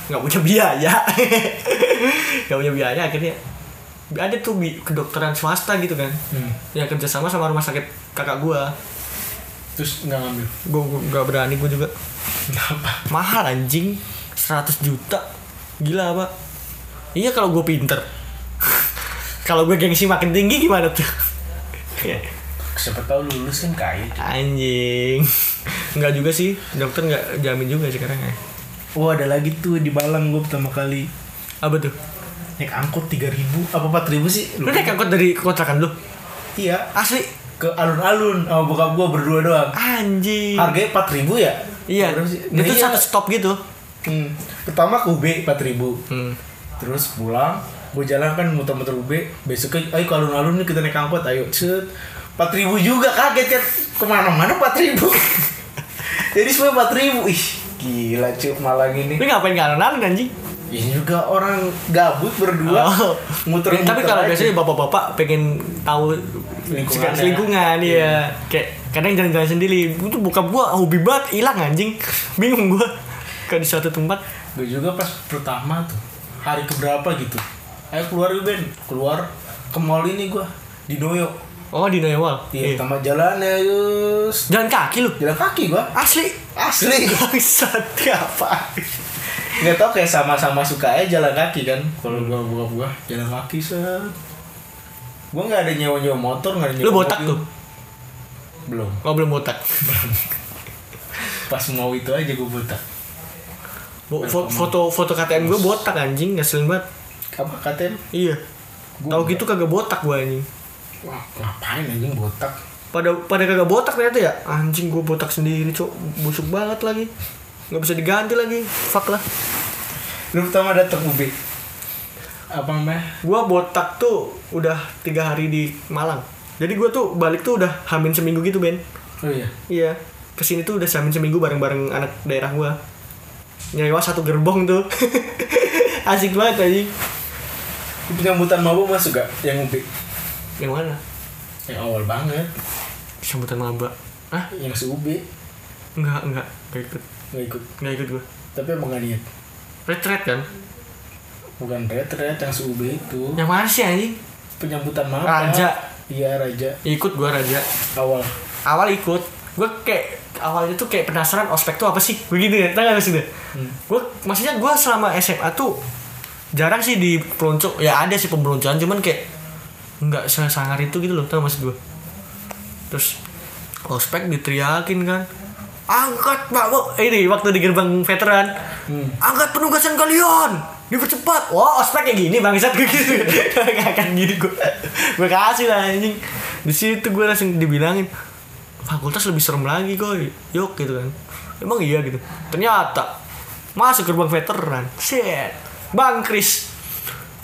nggak punya biaya. nggak punya biaya akhirnya ada tuh bi- kedokteran swasta gitu kan. Hmm. Yang kerjasama sama rumah sakit kakak gua. Terus nggak ngambil. Gua gua nggak berani gua juga. Kenapa? Mahal anjing. 100 juta. Gila, Pak. Iya kalau gue pinter. Kalau gue gengsi makin tinggi gimana tuh? Siapa tahu lulus kan kaya. Anjing. Enggak juga sih. Dokter nggak jamin juga sekarang ya. Oh ada lagi tuh di Balang gue pertama kali Apa tuh? naik angkot 3000 apa 4000 sih? Lu naik angkot dari kontrakan lu? Iya. Asli? Ke alun-alun sama bokap gue berdua doang. Anjing. Harganya 4000 ya? Iya. Sih? Itu Nah, iya. satu stop gitu. Hmm. Pertama ke UB 4000 Hmm. Terus pulang Gue jalan kan muter-muter UB Besoknya ayo ke alun-alun nih kita naik angkot Ayo cet 4000 juga kaget kan Ke mana-mana 4000 Jadi semua 4000 Ih gila cuy Malang ini Lu ngapain nggak alun anjing? Ini juga orang gabut berdua Oh. Muter-muter Tapi kalau aja. biasanya bapak-bapak pengen tahu Lingkungan lingkungan, ya. iya. Kayak kadang jalan-jalan sendiri. Itu buka gua hobi banget hilang anjing. Bingung gua. Kalau di suatu tempat Gue juga pas pertama tuh Hari keberapa gitu Ayo keluar yuk Ben Keluar ke mall ini gue Di Noyo Oh di Noyawal. Iya, Iya. pertama jalan ya Yus Jalan kaki lu. Jalan kaki gue Asli. Asli Bangsat apa? nggak tau kayak sama-sama suka aja jalan kaki kan kalau gua gua gua jalan kaki set gua nggak ada nyewa nyewa motor nggak ada nyewa Lu botak mobil. tuh. belum Oh belum botak. pas mau itu aja gua botak Bo- fo- foto foto KTM gue botak anjing ngeselin banget. Apa KTM Iya. Tahu gitu kagak botak gue anjing. wah ngapain anjing botak Pada pada kagak botak ternyata ya. Anjing gue botak sendiri, Cok. Busuk banget lagi. nggak bisa diganti lagi. Fuck lah. lu pertama datang UB apa namanya Gua botak tuh udah tiga hari di Malang. Jadi gua tuh balik tuh udah hamin seminggu gitu Ben. oh iya Iya. Ke sini tuh udah hamin seminggu bareng-bareng anak daerah gua. Nyewa satu gerbong tuh. Asik banget anjing. Di penyambutan mabuk masuk gak yang UB Yang mana? yang awal banget Sambutan maba. Ah, yang se UB enggak, enggak. Enggak ikut. nggak ikut Enggak ikut gua. tapi emang gak niat Retret kan? bukan retret yang se UB itu Yang mana sih anjing? penyambutan maba Raja. iya raja Ikut gua Raja. awal Awal ikut. Gua kayak awalnya tuh kayak penasaran ospek tuh apa sih? Begitu ya. Tahu gak sih? Hmm. Gua maksudnya gua selama SMA tuh jarang sih di pelonco. Ya ada sih pembeloncoan cuman kayak nggak sesangar itu gitu loh. Tahu maksud gua? Terus ospek diteriakin kan. Angkat pak, Bu." ini waktu di gerbang veteran. Hmm. Angkat penugasan kalian, dipercepat. Wah, ospek kayak gini bangsat gue gitu. Ngangkat gini gue. Gue kasih lah anjing. Di situ gue langsung dibilangin, fakultas lebih serem lagi koi. Yuk gitu kan. Emang iya gitu. Ternyata masuk gerbang veteran. Shit. Bang Kris.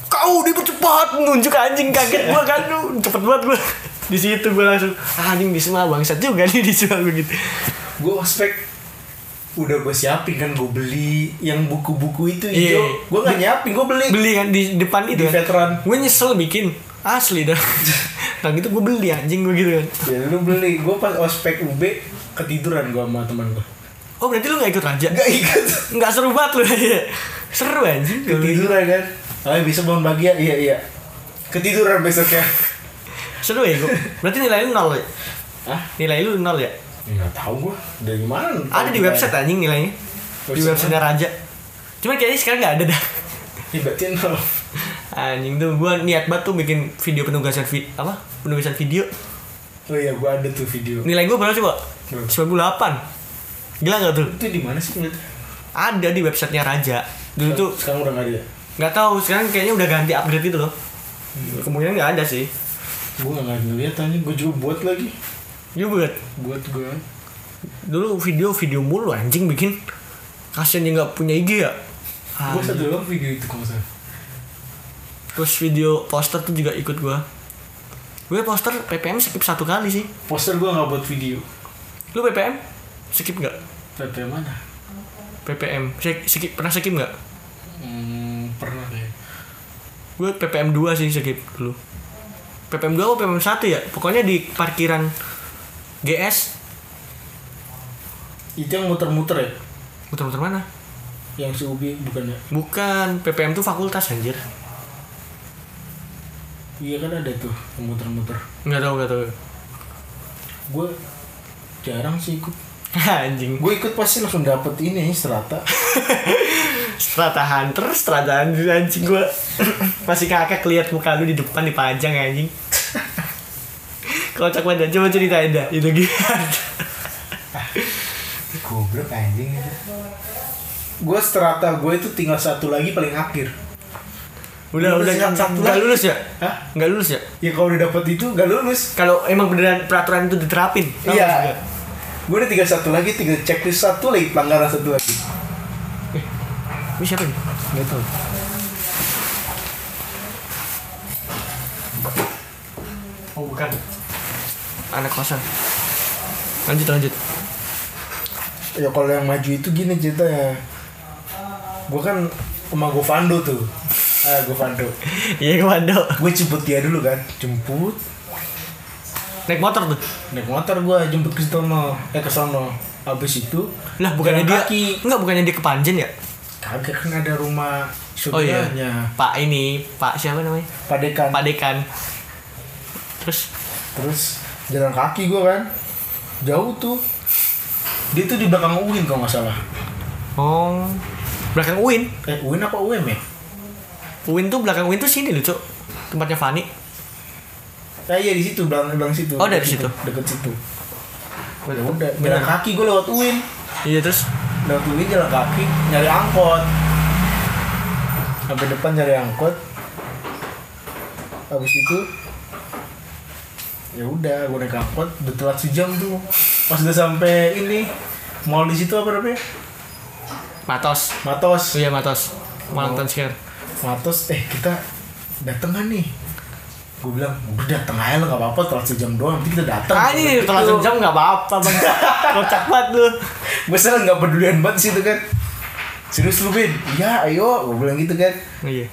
Kau dipercepat menunjuk anjing kaget gue kan. Duh, cepet banget gue di situ gue langsung ah, anjing di semua bangsat juga nih di semua begitu gue ospek udah gue siapin kan gue beli yang buku-buku itu Iya. hijau. Gue nggak nyiapin gue beli. beli kan di depan itu di kan. veteran. Gue nyesel bikin. Asli dah. Nah gitu gue beli anjing gue gitu kan. Ya lu beli. Gue pas ospek UB ketiduran gue sama teman gue oh berarti lu gak ikut raja nggak ikut. Nggak seru banget lu. Ya seru anjing ketiduran kan? Oh bisa bangun pagi ya? Iya iya. Ketiduran besoknya. Seru ya gue berarti nilai lu nol ya? Ah nilai lu nol ya? Nggak tahu gue dari mana? Ada di website anjing nilainya. Di Website raja cuman kayaknya sekarang nggak ada dah. Berarti nol. Anjing tuh gue niat banget tuh bikin video penugasan vi apa? Penugasan video. Oh iya gue ada tuh video. Nilai gue berapa coba? 98 Gila gak tuh? itu di mana sih ngeliat Ada di websitenya Raja. Dulu tuh sekarang udah nggak ada ya? Nggak tahu sekarang kayaknya udah ganti upgrade gitu loh. Kemungkinan nggak ada sih. Gue nggak ngeliat aja gue juga buat lagi. Juga buat. Gue Dulu video-video mulu anjing bikin. Kasian dia nggak punya IG ya. Gue satu doang video itu kalau salah. Terus video poster tuh juga ikut gua. Gue poster PPM skip satu kali sih. Poster gue nggak buat video. Lu PPM? Skip nggak? PP mana? PPM skip, Pernah skip nggak? hmm, pernah deh. Gue PPM 2 sih skip dulu. PPM 2 atau PPM 1 ya? Pokoknya di parkiran GS itu yang muter-muter ya? Muter-muter mana? yang si Ubi bukan ya? Bukan, PPM tuh fakultas anjir. Iya kan ada tuh yang muter-muter. Nggak tahu nggak tahu. Gue jarang sih ikut Anjing. Gue ikut pasti langsung dapet ini strata. Strata Hunter, Strata Hunter anjing gue Masih kakak lihat muka lu di depan dipajang anjing. Kocak banget coba ceritain dah itu gimana? Goblok anjing. Gue strata gue itu tinggal satu lagi paling akhir. Udah Lulus udah yang satu nggak lulus ya? Hah? Nggak lulus ya? ya kalau udah dapet itu gak lulus. Kalau emang beneran peraturan itu diterapin Iya. Gue udah tinggal satu lagi tinggal checklist satu lagi pelanggaran satu lagi. Ini siapa nih? nggak tahu. Oh bukan. Anak kosan. Lanjut lanjut. Ya kalau yang maju itu gini ceritanya. Gue kan sama Govando tuh. Ah Govando Iya komando gue jemput dia dulu kan. Jemput Naik motor tuh. Naik motor gue jemput ke sono eh ke sono. Habis itu Lah bukannya dia kaki. Enggak bukannya dia ke Panjen ya? kagak kan ada rumah Oh iya. saudaranya. Pak ini Pak siapa namanya? padekan Pak Dekan. Terus? Terus jalan kaki gue kan. Jauh tuh. Dia tuh di belakang UIN kalau nggak salah. Oh. Belakang UIN? Eh UIN apa UM ya UIN tuh belakang UIN tuh sini cok Tempatnya Fani Eh iya di situ belakang belakang situ. Oh, dari situ. Deket situ. Ya udah, Bener. jalan kaki gue lewat UIN. Iya terus Lewat UIN jalan kaki nyari angkot. Sampai depan nyari angkot. Habis itu ya udah gue naik angkot udah telat sejam tuh pas udah sampai ini mall di situ apa namanya Matos Matos Iya Matos Malang Town Square Matos eh kita dateng kan nih gue bilang udah dateng aja lo gak apa-apa telat sejam doang nanti kita dateng Ah ini telat sejam gak apa-apa bang. Kocak banget lu. Gue sekarang nggak pedulian banget sih itu kan. Serius lu bin iya ayo. Gue bilang gitu kan. Iya.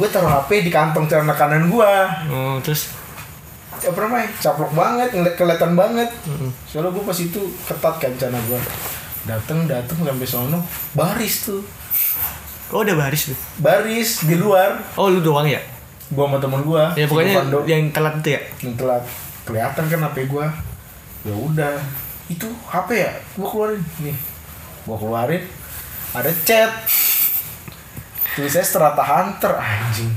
Gue taruh hp di kantong celana kanan gue Oh terus? Apa namanya? Caplok banget ngeliat kelihatan banget. Mm-mm. soalnya gue pas itu ketat kan celana gue dateng dateng sampai sono baris tuh. Oh udah baris tuh? Baris di luar. Oh lu doang ya? Gue sama temen gue Ya pokoknya yang telat itu ya? Yang telat. Kelihatan kan hp gue ya udah. Itu hp ya? Gue keluarin. Nih. Gue keluarin. Ada chat. Tulisnya strata hunter anjing.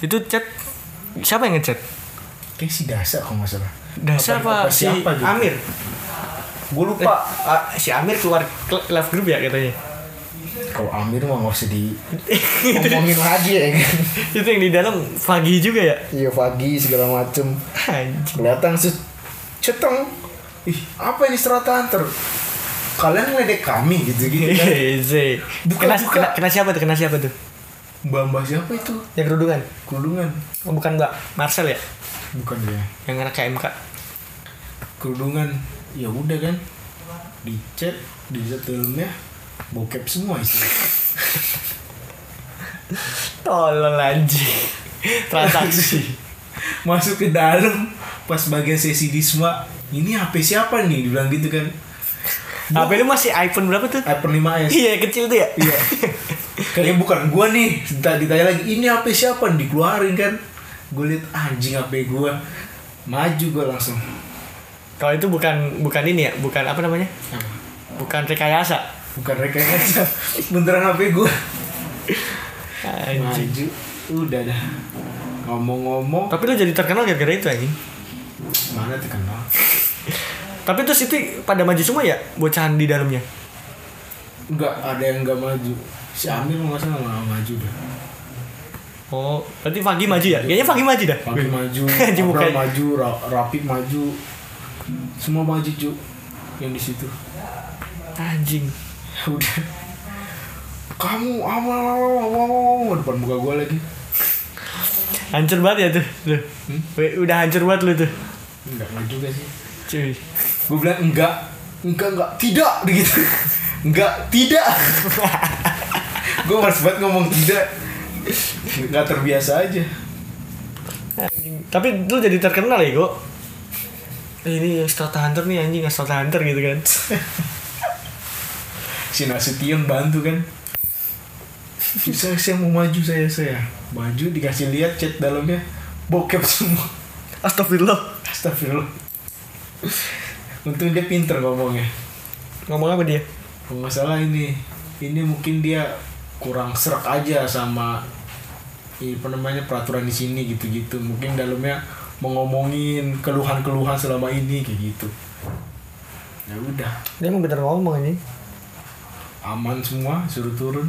Itu chat Siapa yang ngechat? kayak si dasar kalau nggak salah. Dasar apa, si siapa gitu? Amir? gue Eh, lupa ah, si Amir keluar ke- live group ya katanya kalau Amir mah nggak usah di ngomongin lagi ya kan Itu yang di dalam Fagi juga ya? iya pagi segala macem Anjing kelihatan sih ceteng ih apa ini strata hunter kalian ngeledek kami gitu gitu kan Eze Buka, kena, buka. kena, kena siapa tuh? Kena siapa tuh? mbak mbak siapa itu Yang kerudungan? kerudungan Oh, bukan Mbak Marcel ya? bukan dia Yang anak KMK kerudungan ya udah kan dicet di filmnya bokep semua isi Tolol anjing. Transaksi. Masuk ke dalam pas bagian sesi disma ini HP siapa nih? Dibilang gitu kan. HP lu masih iPhone berapa tuh? iPhone 5s Iya kecil tuh ya? iya. Kayaknya bukan gua nih. Ditanya lagi ini HP siapa? Dikeluarin kan. Gue liat anjing HP gua. Maju gua langsung. Kalau itu bukan bukan ini ya, bukan apa namanya? Bukan rekayasa. Bukan rekayasa beneran HP gua Anjing. maju udah dah ngomong-ngomong Tapi lu jadi terkenal gara-gara itu anjing. mana terkenal Tapi terus itu pada maju semua ya bocahan di dalamnya. Enggak, ada yang enggak maju. Si Amir nggak salah nggak maju dah. Oh, berarti Fagi maju ya? Kayaknya Fagi maju dah. Pagi maju, mukanya. maju, Ra Rapid maju. Semua maju, Cu. Yang di situ. Anjing. Udah. Kamu awal depan muka gua lagi. Hancur banget ya tuh. Tuh. Hmm? Udah hancur banget lu tuh. Enggak, enggak juga sih. Cuy. Gue bilang enggak, enggak, enggak, tidak begitu. Enggak, tidak. gue males banget ngomong tidak. Enggak terbiasa aja. Tapi lu jadi terkenal ya, Go. Eh, Ini Stealth Hunter nih anjing, Stealth Hunter gitu kan. Si Nasution bantu kan. Saya, saya mau maju saya saya maju dikasih lihat chat dalamnya bokep semua Astagfirullah. astagfirullah untung dia pinter ngomongnya Ngomong apa dia? kalau nggak salah ini ini mungkin dia kurang serak aja sama ini apa namanya peraturan di sini gitu-gitu mungkin dalamnya mau ngomongin keluhan-keluhan selama ini kayak gitu ya udah Dia emang bener ngomong anjing. Aman semua suruh turun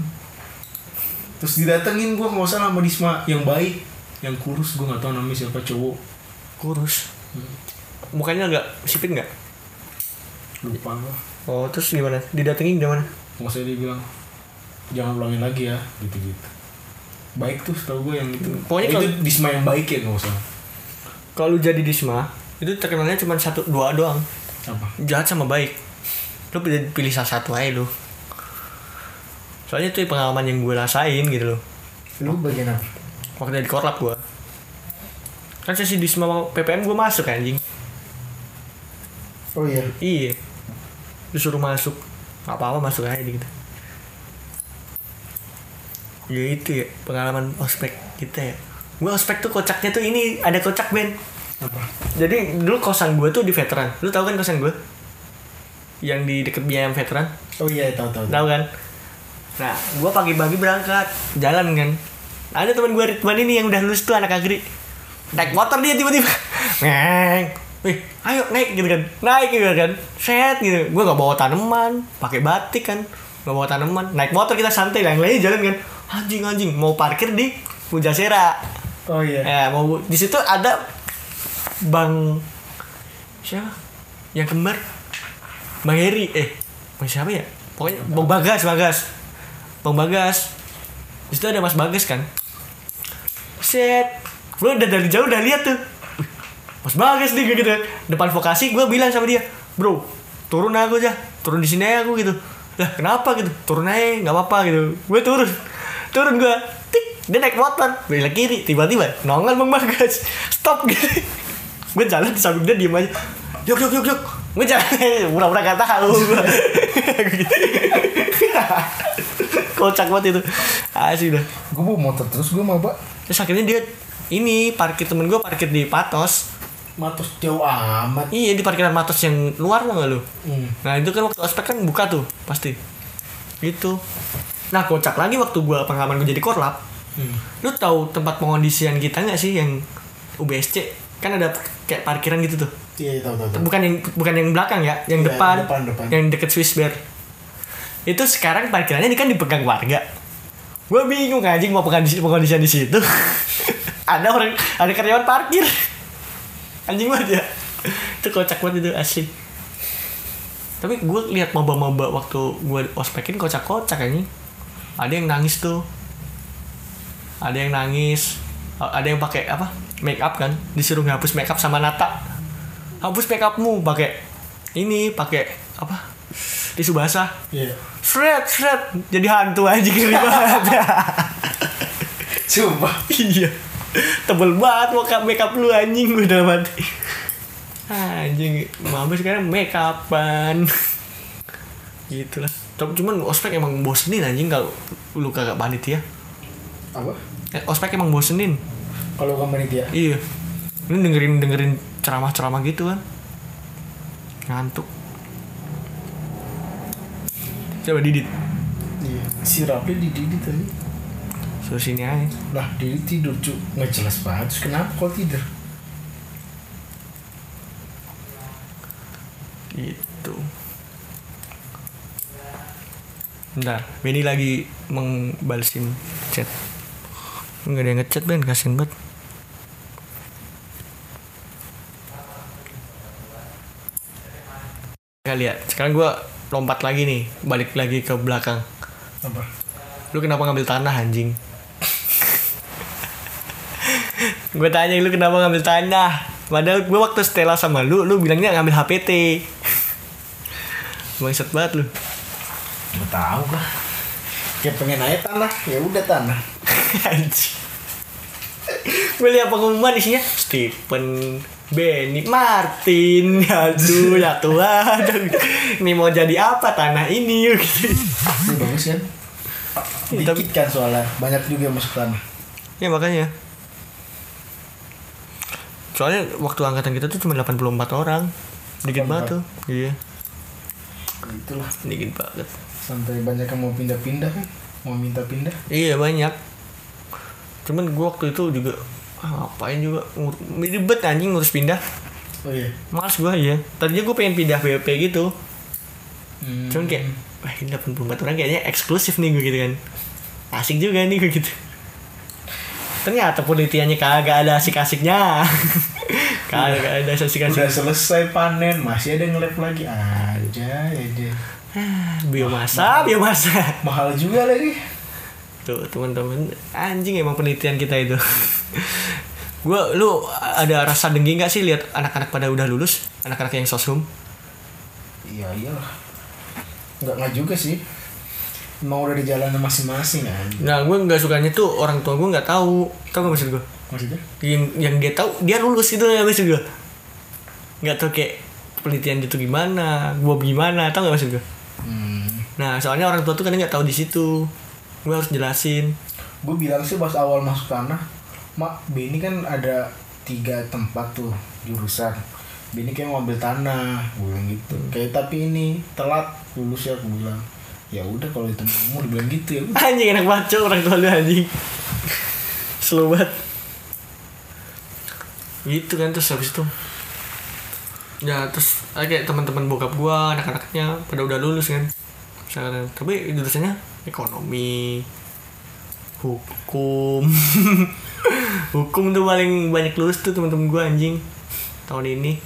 terus didatengin gua nggak usah sama Disma yang baik yang kurus gua nggak tahu namanya siapa cowok Kurus. Mukanya agak sipit nggak? lupa gua Oh, terus gimana? Didatengin gimana? nggak usah dia bilang jangan ulangin lagi ya gitu gitu baik tuh setahu gue yang itu Pokoknya Eh, kalau- itu Disma yang baik ya nggak usah Kalau jadi Disma, itu terkenalnya cuma satu dua doang. apa Jahat sama baik. Lu pilih, pilih salah satu aja lu. Soalnya itu pengalaman yang gue rasain gitu loh. lu bagian apa Waktu di korlap gue. Kan sesi Disma PPM gue masuk anjing. oh iya Iya. Disuruh masuk. Gak apa-apa masuk aja gitu. Ya itu ya pengalaman ospek kita ya. Gue ospek tuh kocaknya tuh ini ada kocak Ben. apa Jadi dulu kosan gue tuh di veteran. Lu tahu kan kosan gue? Yang di deket BM veteran. oh iya tahu tahu Tahu kan? Nah, gue pagi-pagi berangkat jalan kan. Ada teman gue Ridwan ini yang udah lulus tuh anak agri. Naik motor dia tiba-tiba. Neng. Wih, ayo naik gitu kan. Naik gitu kan. Set gitu. Gue gak bawa tanaman, pakai batik kan. Gak bawa tanaman. Naik motor kita santai, yang lainnya jalan kan. Anjing anjing mau parkir di Pujasera. oh iya Ya, mau di situ ada Bang siapa? Yang kembar. Bang Heri. Eh, Bang siapa ya? Pokoknya Bang Bagas, Bagas. Bang Bagas. Di situ ada Mas Bagas kan. Set. Gue udah dari jauh udah lihat tuh. Mas Bagas nih gitu. Depan vokasi gue bilang sama dia, "Bro, turun aku aja. Turun di sini aja aku gitu." Lah, kenapa gitu? Turun aja, nggak apa-apa gitu. Gue turun. Turun gue. Tik, dia naik motor belok kiri tiba-tiba nongol bang bagas stop gitu gue jalan di samping dia diem aja yuk yuk yuk yuk gue jalan pura-pura gak tahu gue kocak banget itu. Asli dah. Gue bawa motor terus gue mau pak terus akhirnya dia ini parkir temen gue parkir di Patos. Matos jauh amat. Iya di parkiran Matos yang luar tau gak lu? Hmm. Nah itu kan waktu ospek kan buka tuh pasti. Gitu. Nah kocak lagi waktu gua pengalaman gue jadi korlap. Hmm. Lu tahu tempat pengondisian kita nggak sih yang UBSC kan ada kayak parkiran gitu tuh. Iya tahu tahu tahu. Bukan yang bukan yang belakang ya yang Iya, depan, depan, depan. yang deket Swiss Bear itu sekarang parkirannya ini kan dipegang warga. Gue bingung anjing mau pengondisi pengondisian di situ. Ada orang ada karyawan parkir. Anjing banget ya. Itu kocak banget itu asli. Tapi gue lihat maba-maba waktu gue ospekin kocak-kocak anjing. Ada yang nangis tuh. Ada yang nangis. Ada yang pakai apa? Make up kan? Disuruh ngapus make up sama Nata. Hapus make upmu pakai ini pakai apa tisu basah. Iya. Shred shred jadi hantu aja ngeri banget coba iya. Tebel banget mau make up lu anjing gue dalam hati. Anjing mama sekarang make upan gitu lah Tapi cuman ospek emang bosenin anjing kalau lu kagak panitia. Apa? Eh, ospek emang bosenin. Kalau kamu panitia? Iya. Lu dengerin dengerin ceramah-ceramah gitu kan. Ngantuk coba didit. Iya si Rapi di Didi tadi. Suruh sini aja. Lah Didi tidur cu nggak jelas banget terus kenapa kok tidur? Gitu. Bentar, Benny lagi mengbalesin chat. Enggak ada yang ngechat Ben, kasihan banget. Kali ya, sekarang gua lompat lagi nih, balik lagi ke belakang. Apa? Lu kenapa ngambil tanah anjing? gue tanya lu kenapa ngambil tanah? Padahal gue waktu Stella sama lu, lu bilangnya ngambil HPT. Bangsat banget lu. Gak tahu kah? Kayak pengen aja tanah, ya udah tanah. Anjing. gue lihat pengumuman isinya Stephen Benny. Martin. Aduh ya Tuhan. Ini mau jadi apa tanah ini? Gitu. Ini bagus kan? Dikit kan soalnya, banyak juga yang masuk tanah. ya makanya. Soalnya waktu angkatan kita tuh cuma 84 orang. Dikit banget tuh. Iya. Itulah, dikit banget. Sampai banyak yang mau pindah-pindah kan? Mau minta pindah. iya banyak. Cuman gua waktu itu juga ah, ngapain juga? Ribet anjing ngurus pindah. Oh iya. Males gua ya tadinya gue pengen pindah BPP gitu. Hmm. cuman kayak wah ini 84 orang kayaknya eksklusif nih gue gitu kan. Asik juga nih gue gitu. Ternyata penelitiannya kagak ada asik-asiknya. Kagak ada Udah asik-asik selesai panen, masih ada yang nge-lab lagi. Aja aja. biomasa biomasa. Mahal juga lagi. Tuh teman-teman anjing emang penelitian kita itu gue lu ada rasa dengki nggak sih lihat anak-anak pada udah lulus anak-anak yang sosum Iya iyalah. Enggak enggak juga sih. Emang udah di jalannya masing-masing kan. nah gue nggak sukanya tuh orang tua gue nggak tahu tau gak maksud gue Maksudnya? yang yang dia tahu dia lulus itu ya maksud gue nggak tahu kayak penelitian itu gimana gue gimana tau gak maksud gue Hmm. nah soalnya orang tua tuh kadang nggak tahu di situ gue harus jelasin Gue bilang sih pas awal masuk tanah, Mak, Beni kan ada tiga tempat tuh jurusan. Beni kayak mau ambil tanah, gue bilang gitu. Kayak tapi ini telat lulus ya, gue bilang. Ya udah kalau itu mau dibilang gitu ya. udah. anjing enak banget Cok, orang tua lu anjing slow banget gitu kan terus habis itu ya terus ada kayak teman-teman bokap gua anak-anaknya pada udah lulus kan sekarang tapi jurusannya ekonomi hukum. Hukum tuh paling banyak lulus tuh teman-teman gua anjing. Tahun ini.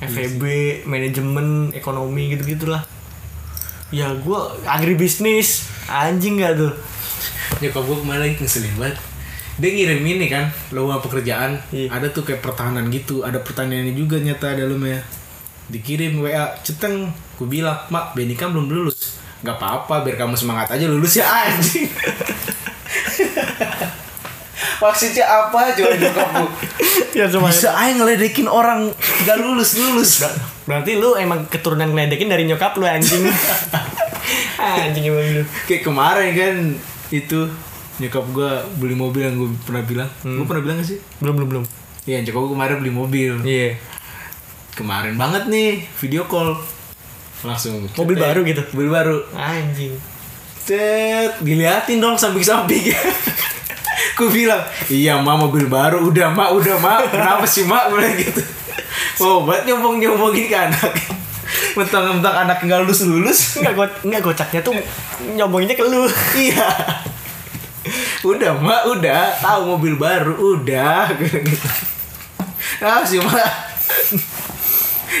FEB manajemen ekonomi gitu gitulah ya gua agribisnis. Anjing gak tuh? Nyokap gue kemarin lagi ngeselin banget. Dia ngirim ini kan lowongan pekerjaan. Iya. Ada tuh kayak pertahanan gitu. Ada pertanyaannya juga nyata dalamnya Dikirim WA Ceteng. Gue bilang Mak Benny kan belum lulus. Gak apa-apa biar kamu semangat aja lulus ya anjing. Maksudnya apa coba nyokap gue ya Bisa aja ngeledekin orang Gak lulus-lulus berarti lu emang keturunan ngeledekin dari nyokap lu anjing. Anjing emang lu. Kayak kemarin kan Itu Nyokap gue beli mobil yang gue pernah bilang. Gue pernah bilang gak sih? belum belum belum. Iya nyokap gue kemarin beli mobil. Iya kemarin banget nih video call. Langsung Mobil baru gitu? mobil baru. Anjing. Cet, diliatin dong samping-samping. Ku bilang, iya mak mobil baru, udah mak, udah mak, kenapa sih mak, gue bilang gitu. Oh, buat nyombong-nyombongin ke anak. Mentang-mentang anak nggak lulus-lulus. Enggak go enggak gocaknya tuh nyombonginnya ke lu. Iya. Udah mak, udah, tahu mobil baru, udah. Gitu. Ah sih mak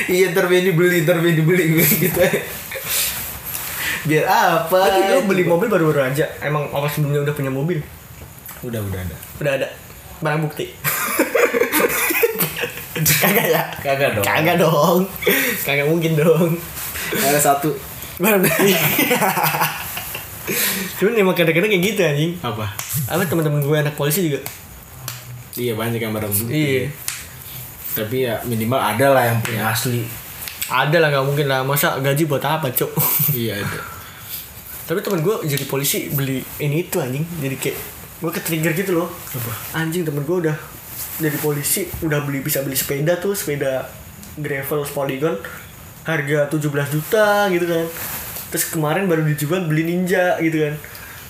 Iya ntar Benny beli, ntar Benny beli gitu Biar apa? Tapi lu beli mobil baru-baru aja. Emang orang sebelumnya udah punya mobil. Udah, udah ada Udah ada barang bukti. Kagak ya? Kagak dong Kagak dong. Kagak mungkin dong. Ada satu Barang bukti. Cuman emang kadang-kadang kayak gitu anjing. Apa? Apa teman-teman gue anak polisi juga. Iya banyak yang barang bukti Iya. Tapi ya minimal ada lah yang punya asli Ada lah nggak mungkin lah. Masa gaji buat apa, Cok? Iya ada Tapi temen gue jadi polisi beli ini itu anjing. Jadi kayak gue ke trigger gitu loh. Apa? Anjing temen gue udah jadi polisi udah beli bisa beli sepeda tuh sepeda gravel polygon harga 17 juta gitu kan terus kemarin baru dijual beli ninja gitu kan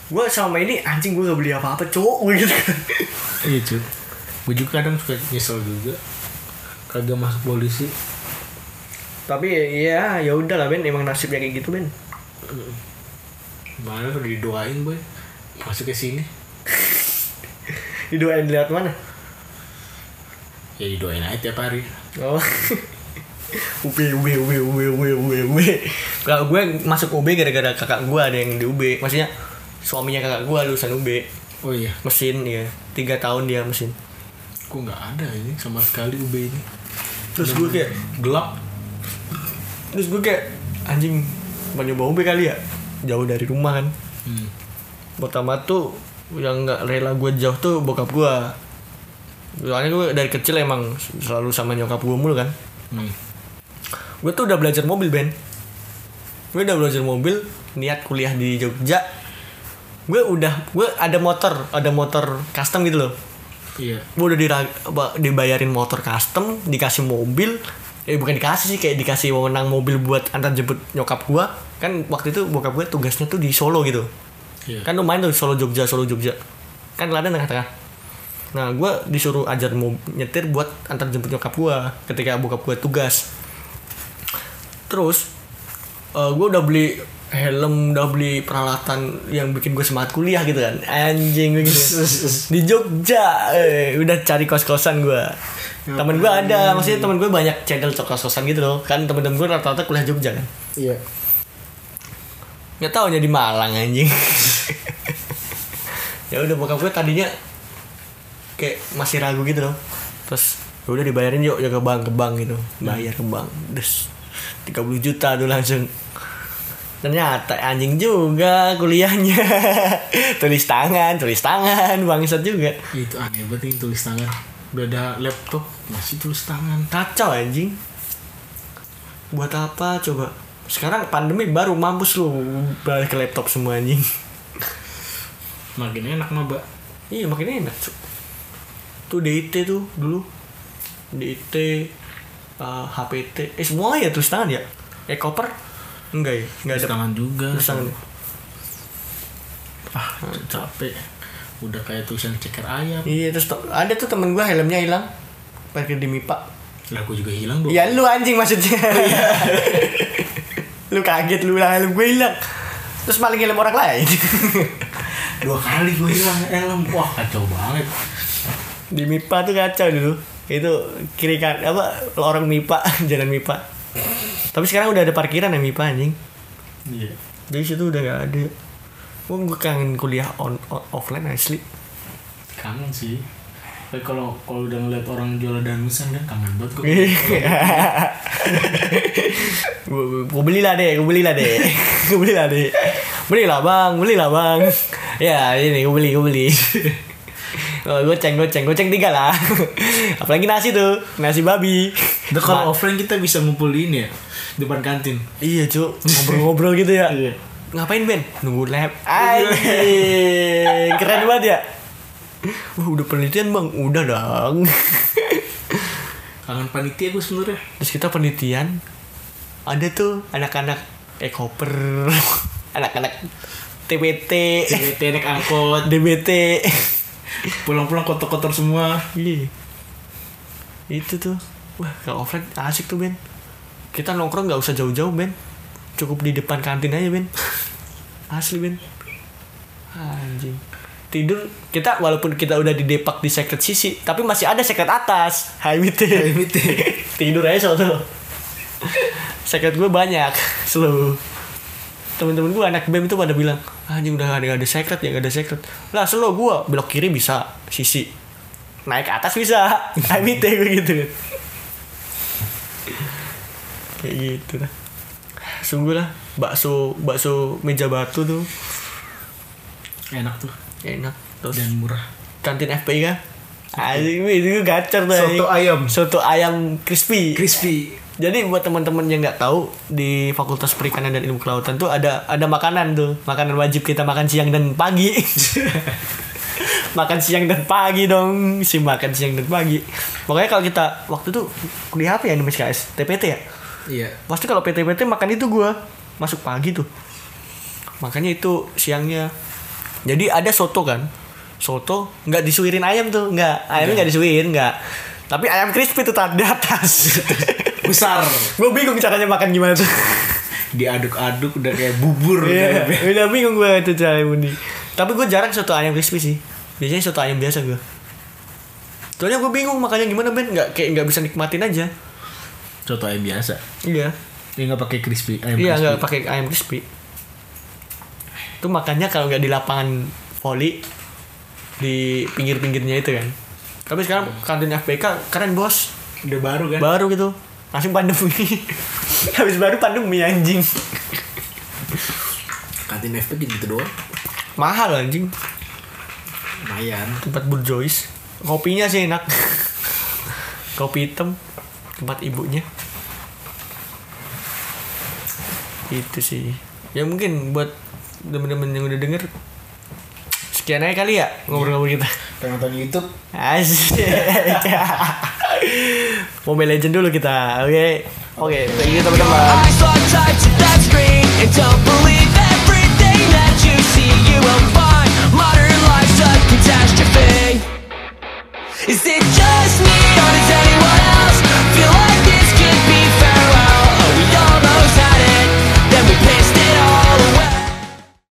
gue sama ini anjing gue gak beli apa-apa cowok gitu kan Iya cuy Gue juga kadang suka nyesel juga Kagak masuk polisi. Tapi ya ya udah lah Ben. Emang nasibnya kayak gitu Ben. Mana udah didoain boy. Masuk ke sini. Didoain lihat mana? Ya didoain aja tiap hari. Oh. UB UB UB UB UB UB UB kalau gue masuk UB gara-gara kakak gue ada yang di UB maksudnya suaminya kakak gue lulusan UB Oh iya. Mesin ya tiga tahun dia mesin. Kok nggak ada ini sama sekali UB ini terus gue kayak Gelap. Terus gue kayak anjing mau nyoba UB kali ya? Jauh dari rumah kan. Hmm. pertama tuh yang nggak rela gue jauh tuh bokap gue. Soalnya gue dari kecil emang selalu sama nyokap gue mulu kan. Hmm. gue tuh udah belajar mobil Ben. Gue udah belajar mobil niat kuliah di Jogja. Gue udah gue ada motor ada motor custom gitu loh Iya. Gue udah dira- apa, dibayarin motor custom dikasih mobil. Eh bukan dikasih sih kayak dikasih wewenang mobil buat antar jemput nyokap gue kan waktu itu bokap gue tugasnya tuh di Solo gitu. Iya. Kan lumayan tuh Solo Jogja Solo Jogja. Kan Klaten tengah-tengah. Nah gue disuruh ajar mau nyetir buat antar jemput nyokap gue ketika bokap gue tugas. Terus gue udah beli helm udah beli peralatan yang bikin gue semangat kuliah gitu kan. Anjing gue gitu. Di Jogja. Eh, udah cari kos kosan gue temen gue ada maksudnya temen gue banyak channel kos kosan gitu loh. Kan temen-temen gue rata-rata kuliah Jogja kan. Iya. Nggak tahu di Malang anjing. Ya udah bokap gue tadinya kayak masih ragu gitu loh. Terus ya udah dibayarin yuk ya ke bank ke bank gitu. Bayar ke bank. Des 30 juta tuh langsung ternyata anjing juga kuliahnya. Tulis tangan tulis tangan bangsat juga. Itu aneh banget ini tulis tangan. Udah ada laptop Masih tulis tangan. Kacau anjing. Buat apa coba? Sekarang pandemi baru mampus lu balik ke laptop semua anjing. Makin enak mah mbak. Iya makin enak Cuk. Tuh DIT tuh dulu. DIT uh, HPT Eh semua ya tulis tangan ya? Eh koper Enggak ya? Enggak ada tangan juga. tangan Ah capek. Udah kayak tulisan ceker ayam. Iya terus ada tuh temen gue helmnya hilang. Parkir di MIPA. Lah aku juga hilang dong Ya lu anjing maksudnya. Lu kaget lu bilang helm gue hilang. Terus maling helm orang lain. Dua kali gue hilang helm. Wah kacau banget. Di MIPA tuh kacau dulu. Itu kiri kan apa lorong MIPA Jalan MIPA Tapi sekarang udah ada parkiran ya MIPA anjing. Iya. Jadi situ udah gak ada. Wah gue kangen kuliah on, on- offline asli. Kangen sih. Tapi kalau kalau udah ngeliat orang jual danusan kan kangen banget kok gue, gue belilah deh, gue belilah deh. Gue belilah deh. Belilah bang, belilah bang. Ya ini gue beli, gue beli. Oh, goceng, goceng, goceng tiga lah. Apalagi nasi tuh, nasi babi Itu kalau offline kita bisa ngumpulin ya Depan kantin. Iya cu, ngobrol-ngobrol gitu ya. Iya. Ngapain Ben? Nunggu lab. Anjing, keren banget ya. Wah udah penelitian bang, udah dong. Kangen panitia gue sebenernya Terus kita penelitian. Ada tuh anak-anak ekoper Anak-anak TBT CBT naik angkot. DBT Pulang-pulang kotor-kotor semua. Iya. Itu tuh Wah kalau offline asik tuh Ben. Kita nongkrong gak usah jauh-jauh Ben. Cukup di depan kantin aja Ben. Asli Ben. Anjing. Tidur kita walaupun kita udah di depak di secret sisi Tapi masih ada secret atas. High mid Tidur aja soalnya Secret gue banyak Slow. Temen-temen gue anak BEM itu pada bilang anjing udah gak ada, secret ya gak ada secret. Lah slow gue belok kiri bisa sisi. Naik atas bisa. IMT gue gitu kayak gitu lah sungguh lah bakso bakso meja batu tuh. Enak tuh. Enak terus Dan murah. kantin FPI kan anjing itu gacor tuh. Soto ayam. soto ayam crispy. Crispy. Jadi buat teman-teman yang nggak tahu di Fakultas Perikanan dan Ilmu Kelautan tuh ada ada makanan tuh. Makanan wajib kita makan siang dan pagi. Makan siang dan pagi dong. Si makan siang dan pagi. Pokoknya kalau kita waktu itu kuliah apa ya di MSKS TPT ya Iya. Pasti kalau PTPT makan itu gua. Masuk pagi tuh. Makanya itu siangnya. Jadi ada soto kan. Soto nggak disuirin ayam tuh. Nggak. Ayamnya nggak disuirin nggak. Tapi ayam crispy tuh di atas. Besar. Gue bingung caranya makan gimana tuh. Diaduk-aduk udah kayak bubur. Iya, udah bingung gue itu cara bundi. Tapi gue jarang soto ayam crispy sih. Biasanya soto ayam biasa gue. Soalnya gue bingung makanya gimana Ben. Nggak kayak nggak bisa nikmatin aja. Soto ayam biasa Iya. ini nggak pakai crispy ayam Iya nggak pakai ayam crispy. Itu makannya kalau nggak di lapangan voli di pinggir-pinggirnya itu kan. Tapi sekarang kantin FBK keren bos. udah baru kan Baru gitu. Langsung pandemi. Habis baru pandemi anjing. kantin FP gitu doang Mahal anjing. lumayan tempat burjois kopinya sih enak kopi hitam tempat ibunya. Itu sih. Ya mungkin buat temen-temen yang udah denger sekian aja kali ya ngobrol-ngobrol kita. Pengen nonton YouTube? Asyik Mobile Legend dulu kita oke? Okay. oke okay, thank you teman-teman. Is it just me or does anyone